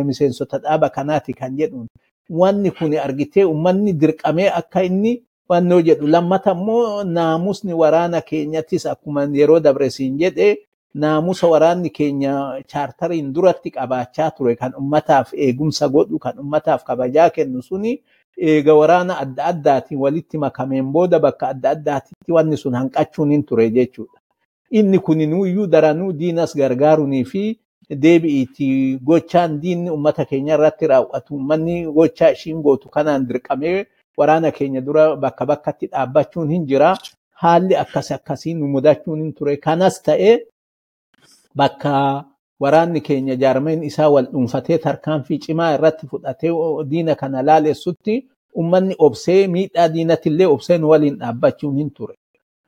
Speaker 2: miseensota dhaaba kanaati kan jedhuun wanni kun argitee uummanni dirqamee akka inni wannoo jedhu lammata immoo naamusni waraana keenyattis akkuma yeroo dabre siin jedhe naamusa waraanni keenya chaartariin duratti qabaachaa ture kan ummataaf eegumsa godhu kan ummataaf kabajaa kennu suni waraana adda addaatiin walitti makameen booda bakka adda addaatitti wanni sun hanqachuun hin ture jechuudha. Inni kun nuyyuu daranuu diinas gargaarunii fi deebi'iiti gochaan diinni ummata keenya irratti raawwatu ummanni gochaa ishiin gootu kanaan dirqamee waraana keenya dura bakka bakkatti dhaabbachuun hin jira. Haalli akkas akkasii nu mudachuun hin ture. Kanas ta'ee bakka waraanni keenya jaarmeen isaa wal dhuunfatee tarkaanfii cimaa irratti fudhatee diina kana laalessutti ummanni obsee miidhaa diinatillee obseen waliin dhaabbachuun hin ture.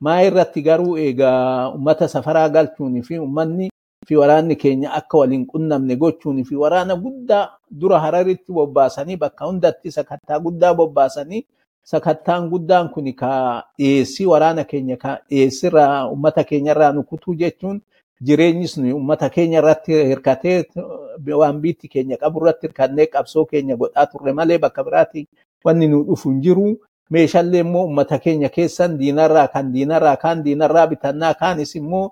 Speaker 2: Maa irratti garuu egaa ummata safaraa galchuunii fi ummanni fi waraanni keenya akka waliin qunnamne gochuunii fi waraana guddaa dura hararitti bobbaasanii bakka hundatti sakattaa guddaa bobbaasanii sakattaan guddaan kun ka dhiyeessii waraana keenya ka dhiyeessirraa ummata keenyarraa nu kutuu jechuun jireenyis nu ummata keenya irratti hirkatee waan biitti keenya qabu irratti hirkannee qabsoo keenya godhaa turre malee bakka biraatti wanni nu dhufu hin jiru. Meeshaalee immoo ummata keenya keessan diinarraa kan diinarraa kaan diinarraa bitannaa kaanis immoo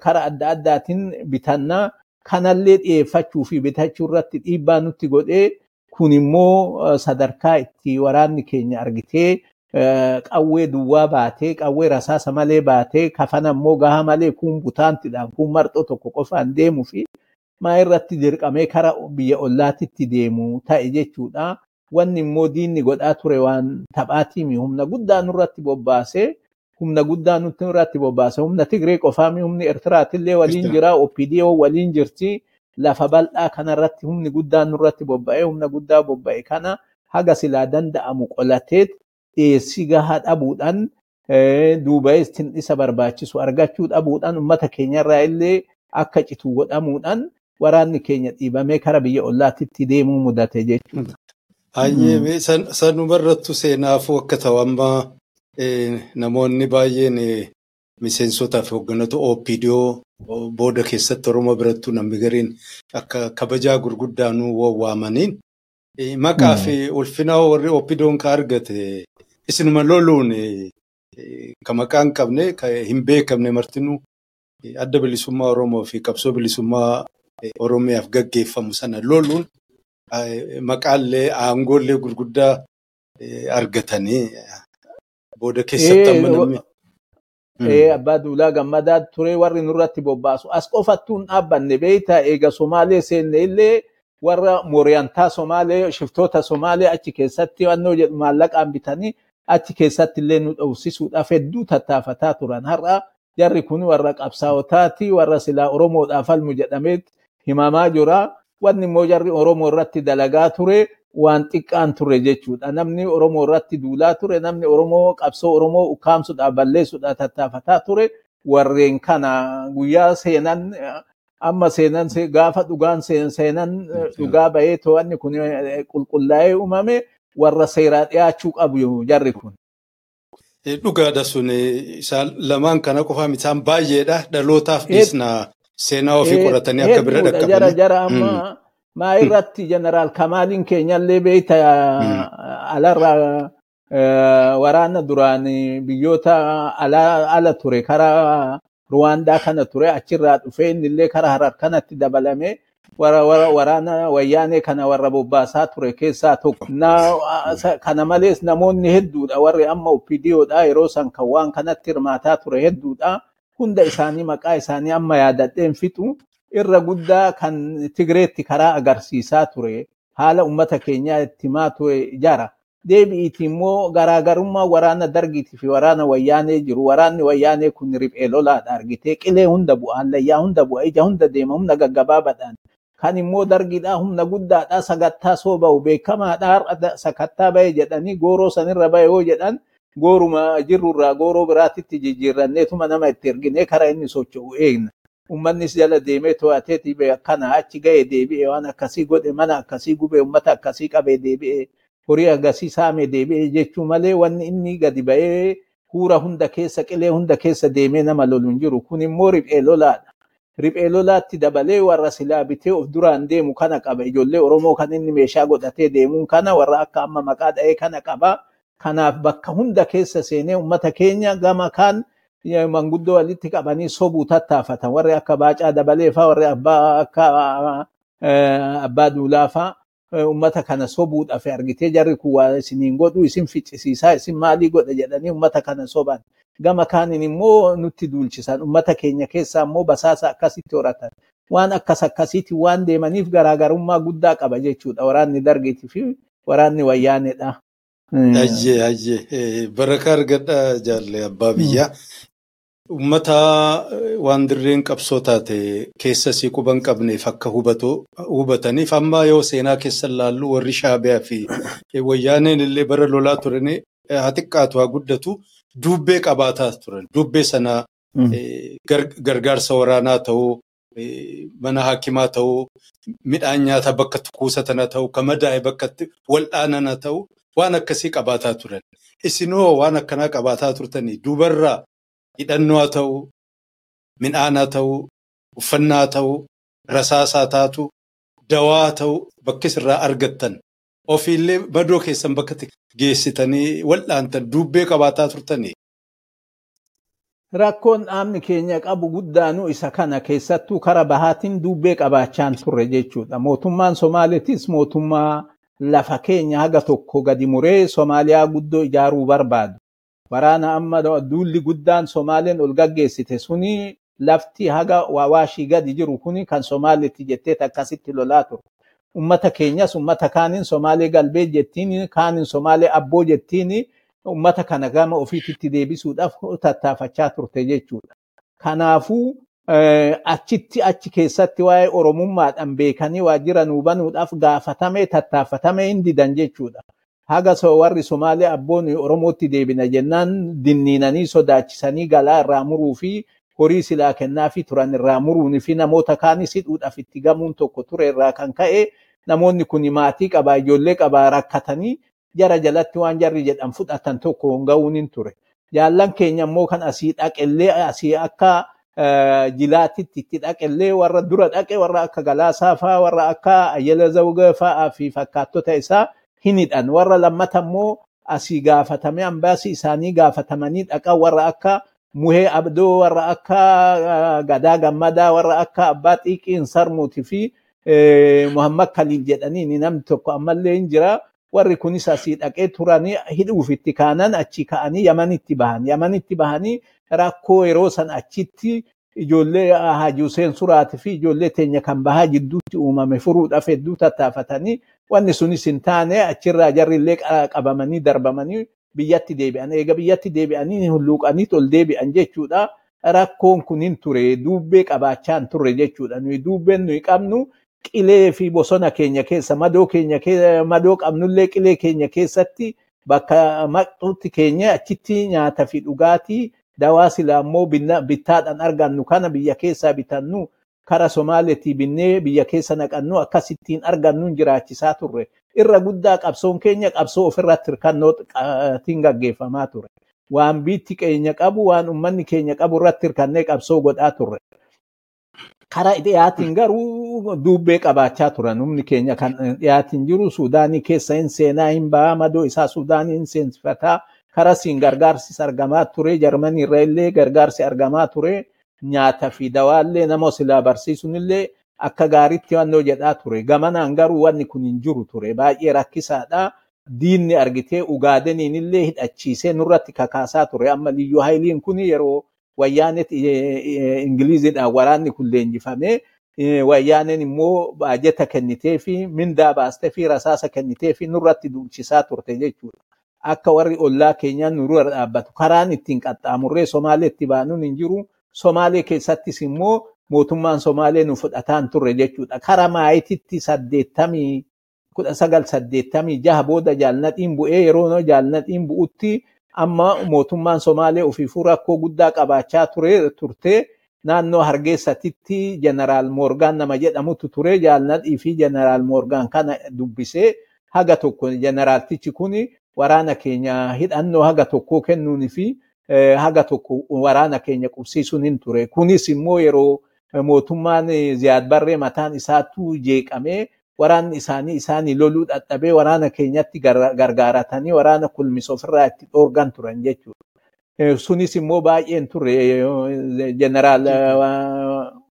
Speaker 2: karaa adda addaatiin bitannaa kanallee dhiyeeffachuu fi bitachuu irratti dhiibbaa nutti godhee kun immoo sadarkaa itti waraanni keenya argitee qawwee duwwaa baatee qawwee rasaasa malee baatee kafana immoo gahaa malee kun butaantidhaan kun marxoo tokko qofaan deemuu fi maa irratti dirqamee kara biyya ollaatitti deemu ta'e jechuudha. Wanni immoo diinni godhaa ture waan taphaatiimi humna guddaa nurratti bobbaasee humna guddaa nutti irratti bobbaasa. Humna Tigree qofaami humni Eertiraatillee waliin jira, OPDO waliin jirti. Lafa bal'aa kanarratti humni guddaan nurratti bobba'ee humna guddaa bobba'e kana haga silaa danda'amu qolateet dhiyeessii gahaa dhabuudhaan duuba'ees isa barbaachisu argachuu dhabuudhaan uummata keenyarraa illee akka citu godhamuudhaan waraanni keenya dhiibamee kara biyya ollaatitti deemuu mudate jechuudha.
Speaker 1: Hayyee sanumarrattu seenaafuu akka ta'u amma namoonni baay'een miseensotaa fi hoogganoota OPDO booda keessatti Oromoo birattuu namni gariin akka kabajaa gurguddaanuu waamaniin maqaa fi ulfina warri OPDO'n ka argate isinuma loluun ka maqaa hin qabne ka hin beekamne martinuu adda bilisummaa Oromoo fi qabsoo bilisummaa Oromiyaaf gaggeeffamu sana loluun maqaallee aangoollee gurguddaa argatanii booda keessatti amma namni.
Speaker 2: Abbaa Duulaa Gammadaa ture warri nurratti bobbaasu. As qofattuu hin dhaabbanne beeyta eega Somaalee seenne illee warra Mooriyantaa Somaalee shiftoota Somaalee achi keessatti wannoo jedhu maallaqaan bitanii achi keessatti illee nu dhowsisuudhaaf hedduu tattaafataa turan. Har'a jarri kun warra qabsaa'otaati warra silaa Oromoodhaaf falmu jedhameet himamaa jira. Wanni immoo jarri Oromoo irratti dalagaa ture waan xiqqaan ture jechuudha. Namni Oromoo irratti duulaa ture, namni Oromoo qabsoo Oromoo ukkaamsuudhaaf balleessuudhaaf tattaafataa ture. Warreen kana guyyaa seenan amma seenan gaafa dhugaan seenan dhugaa bahee to'anni kun qulqullaa'ee uumame warra seeraa dhiyaachuu qabu jarri kun.
Speaker 1: Dhugaadha sun isaan lamaan kana qofa isaan baay'eedha dhalootaaf dhiisna seenaa ofii qoratanii akka bira dhaqqaban.
Speaker 2: Jara jara amma maa irratti jeneraal Kamaaliin keenyallee beeyta alarra waraana duraan biyyoota ala ture karaa Ruwaandaa kana ture achirraa dhufee innillee karaa harar kanatti dabalame waraana wayyaanee kana warra bobbaasaa ture keessaa tokko. Kana malees namoonni hedduudha warri amma OPDOdha yeroo san kan waan kanatti hirmaataa ture hedduudha. Hunda isaanii maqaa isaanii amma yaadadheen fixu irra guddaa kan Tigreetti karaa agarsiisaa ture. Haala uummata keenyaa itti himaa ture jara. Deebi'iiti immoo garaagarummaa waraana dargiitii fi waraana wayyaanee jiru. Waraanni wayyaanee kun riphee lolaadha argitee qilee hunda bu'a, hallayyaa hunda bu'a, ija hunda deema, humna gaggabaabaadhaan. Kan immoo dargiidhaa humna guddaadhaa sagattaa soo ba'u beekamaadhaa sakattaa ba'e jedhanii gooroo sanirra ba'e yoo jedhan gooruma jirrurraa gooroo biraatitti jijjiirranneetuma nama itti erginee karaa inni socho'u eegna. Uummannis jala deemee to'ateeti akkana achi ga'e deebi'e waan akkasii godhe mana akkasii gube uummata akkasii qabee deebi'e horii agasii saame deebi'e jechuu malee wanni inni gadi ba'ee huura hunda keessa qilee hunda keessa deemee nama lolu hin jiru. Kun immoo riphee lolaadha. Riphee lolaatti dabalee warra silaa bitee of duraan deemu kana qaba. Ijoollee Oromoo kan inni meeshaa godhatee deemuun kana warra akka amma maqaa dha'ee kana qaba. Kanaaf bakka hunda keessa seenee uummata keenya gama kaan manguddoo walitti qabanii sobuu tattaafatan. Warri akka Baacaa Dabalee fa'aa warri akka abbaa Duulaa fa'aa uummata kana sobuudhaaf argitee jarri kun waa isiniin godhu isin ficcisiisaa isin maalii godha jedhanii uummata kana soban. Gama kaaniin immoo nutti duulchisan uummata keenya keessaa immoo basaasa akkasitti horatan. Waan akkas akkasiitti waan deemaniif garaagarummaa guddaa qaba jechuudha waraanni dargiitii fi waraanni wayyaaneedha.
Speaker 1: Ayyee ayyee barakaa argadhaa jaallee abbaa biyyaa. Uummata waan dirreen qabsoo taate keessa sii quban qabneef akka hubataniif amma yoo seenaa keessa laallu warri shaabiyaa fi *coughs* wayyaaneen illee bara lolaa turan haa xiqqaatu haa guddatu dubbee qabaataa turan. Dubbee sana gargaarsa waraanaa ta'uu mana hakimaa ta'uu midhaan nyaataa bakka kuusatan ta'uu kan madaa'e bakka wal'aanan ta'uu waan akkasii qabaataa turan. Isinoo waan akkanaa qabaataa turtanii dubarraa hidhannoo haa ta'u, midhaan haa ta'u, uffannaa haa ta'u, rasaasaa taatu, dawaa haa ta'u bakka isirraa argattan. Ofiillee badoo keessan bakka geessitanii wal'aantan dubbee qabaataa turtanii.
Speaker 2: Rakkoon dhaabni keenya qabu guddaanuu isa kana keessattuu kara bahaatiin dubbee qabaachaan turre jechuudha. Mootummaan Somaaliitis mootummaa lafa keenya haga tokko gadi muree Somaaliyaa guddoo ijaaruu barbaadu. Waraana amma duulli guddaan Somaaleen ol gaggeessite suni lafti haga wawaashii gadi jiru kuni kan Somaaliitti jettee akkasitti lolaa ture. Ummata keenyas ummata kaaniin Somaalee galbee jettiin kaaniin Somaalee abboo jettiin ummata kana gama ofiitti deebisuudhaaf tattaafachaa turte jechuudha. Kanaafuu achitti achi keessatti waa'ee oromummaadhaan beekanii waajjira nuu banuudhaaf gaafatamee tattaafatamee hin didan jechuudha. Haga warri Somaalee abboon Oromootti deebina jennaan dinniinanii sodaachisanii galaa irraa muruu fi horii silaa kennaafi turan irraa muruunii fi namoota kaanis hidhuudhaaf itti gamuun tokko ture irraa kan ka'e namoonni kun maatii qabaa ijoollee qabaa rakkatanii jara jalatti waan jarri jedhan fudhatan tokko ga'uun hin ture. Jaallan keenya immoo kan asii dhaqellee asii akka jilaatitti itti dhaqellee warra dura dhaqe warra akka galaasaa fa'aa warra akka ayyala zawga fa'aa fi fakkaattota isaa hin hidhan warra lammata immoo asii gaafatame ambaasii isaanii gaafatamanii dhaqan warra akka muhee abdoo warra akka gadaa gammadaa warra akka abbaa xiiqiin sarmuuti fi muhammad kaliil jedhanii namni tokko ammallee hin jira warri kunis asii dhaqee turanii hidhuuf itti kaanan achi ka'anii yamanitti bahan yamanitti bahanii rakkoo yeroo san achitti ijoollee Haji Hussein Suraatii fi ijoollee teenya kan bahaa jidduutti uumame furuudhaaf hedduu tattaafatanii wanni sunis hin taane achirraa jarrillee qabamanii darbamanii biyyatti deebi'an. Eega biyyatti deebi'anii hulluuqanii ol deebi'an jechuudha. Rakkoon kun hin ture duubbee qabaachaa hin turre jechuudha. Nuyi duubbeen nuyi qabnu qilee fi bosona keenya keessa madoo keenya madoo qabnullee qilee keenya keessatti bakka maqxuutti keenya achitti nyaata fi dhugaatii dawaa silaa immoo bittaadhaan argannu kana biyya keessaa bitannu kara Somaaleetii binnee biyya keessa naqannu akkasittiin argannu jiraachisaa turre. Irra guddaa qabsoon keenya qabsoo ofirratti hirkannootiin gaggeeffamaa ture. Waan biitti keenya qabu waan uummanni keenya qabu irratti hirkannee qabsoo godhaa turre. Kara dhiyaatiin garuu duubbee qabaachaa turan. Humni keenya kan dhiyaatiin jiru Suudaanii keessa hin seenaa hin bahaa madoo isaa Suudaanii hin seensifataa. karasiin gargaarsis argamaa ture. Jarmanii irra illee gargaarsi argamaa ture. Nyaata fi dawaallee nama silaa barsiisunillee akka gaariitti wannoo jedhaa ture. Gamanaan garuu wanni kun hin jiru ture. Baay'ee rakkisaadha. Diinni argitee ugaadeniin illee hidhachiisee nurratti kakaasaa ture. Amma liyyuu haayiliin kun yeroo wayyaanet ingiliziidhaan waraanni kun leenjifame wayyaaneen immoo baajeta kennitee fi mindaa baastee fi rasaasa kennitee fi nurratti duulchisaa turte jechuudha. akka warri ollaa keenyaan nurra dhaabbatu karaan ittiin qaxxaamurree Somaaleetti baanuun hin jiru. Somaalee keessattis immoo mootummaan Somaalee nu fudhataan turre jechuudha. Kara maayititti saddeettamii kudha sagal saddeettamii jaha booda jaalnadhiin bu'ee yeroo jaalnadhiin bu'utti amma mootummaan Somaalee ofiifuu rakkoo guddaa qabaachaa turte. Naannoo Hargeessatitti Jeneraal Moorgaan nama jedhamutu ture. Jaalnadhii fi Jeneraal Moorgaan kana dubbisee haga tokko Jeneraaltichi kuni waraana keenya hidhannoo haga tokkoo kennuunii fi haga tokko waraana keenya qubsiisuun hin ture. Kunis immoo yeroo mootummaan Ziyaad Barree mataan isaattuu jeeqamee waraanni isaanii isaanii loluu dadhabee waraana keenyatti gargaaratanii waraana kulmis ofirraa itti dhoorgan turan jechuudha. Sunis immoo baay'een turre jeneraal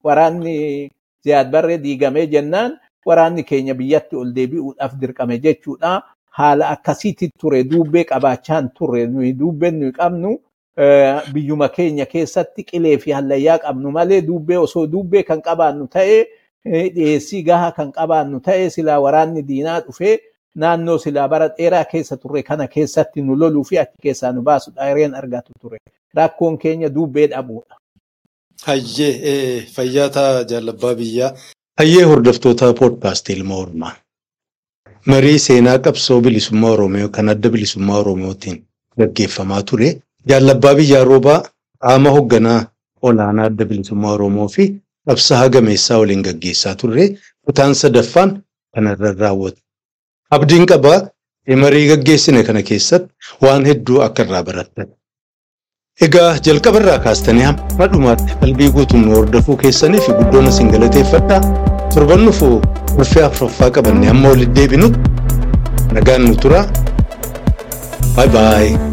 Speaker 2: waraanni Ziyaad Barree diigamee jennaan waraanni keenya biyyatti ol deebi'uudhaaf dirqame jechuudha. haala akkasiitti ture duubbee qabaachaan turre nuyi duubbeen nuyi qabnu biyyuma keenya keessatti qilee fi hallayyaa qabnu malee duubbee osoo duubbee kan qabaannu ta'e dhiyeessii gahaa kan qabaannu ta'e silaa waraanni diinaa dhufee naannoo silaa bara dheeraa keessa turre kana keessatti nu loluu fi achi keessaa nu baasu dheereen argatu ture. Rakkoon keenya duubbee dhabuudha.
Speaker 1: Hayyee fayyaataa jaalabbaa biyyaa. Hayyee hordoftoota poodkaastii ilma oolmaa. marii seenaa qabsoo bilisummaa Oromoo kan adda bilisummaa Oromootiin gaggeeffamaa ture. Jaalabbaa biyyaa roobaa qaama hoogganaa olaanaa adda bilisummaa Oromoo fi qabsaa'aa gameessaa waliin gaggeessaa turre kutaan sadaffaan kanarra raawwate. Abdiin qabaa marii gaggeessine kana keessatti waan hedduu akka irraa barattan. Egaa jalqabarraa kaastanii hamma dhumaatti qalbii guutuun nu hordofuu keessaniif guddoon isin galateeffadha. Torban dhufu urfee afuraffaa qabannee amma walitti deebinutti nagaan nu tura. Baay baay.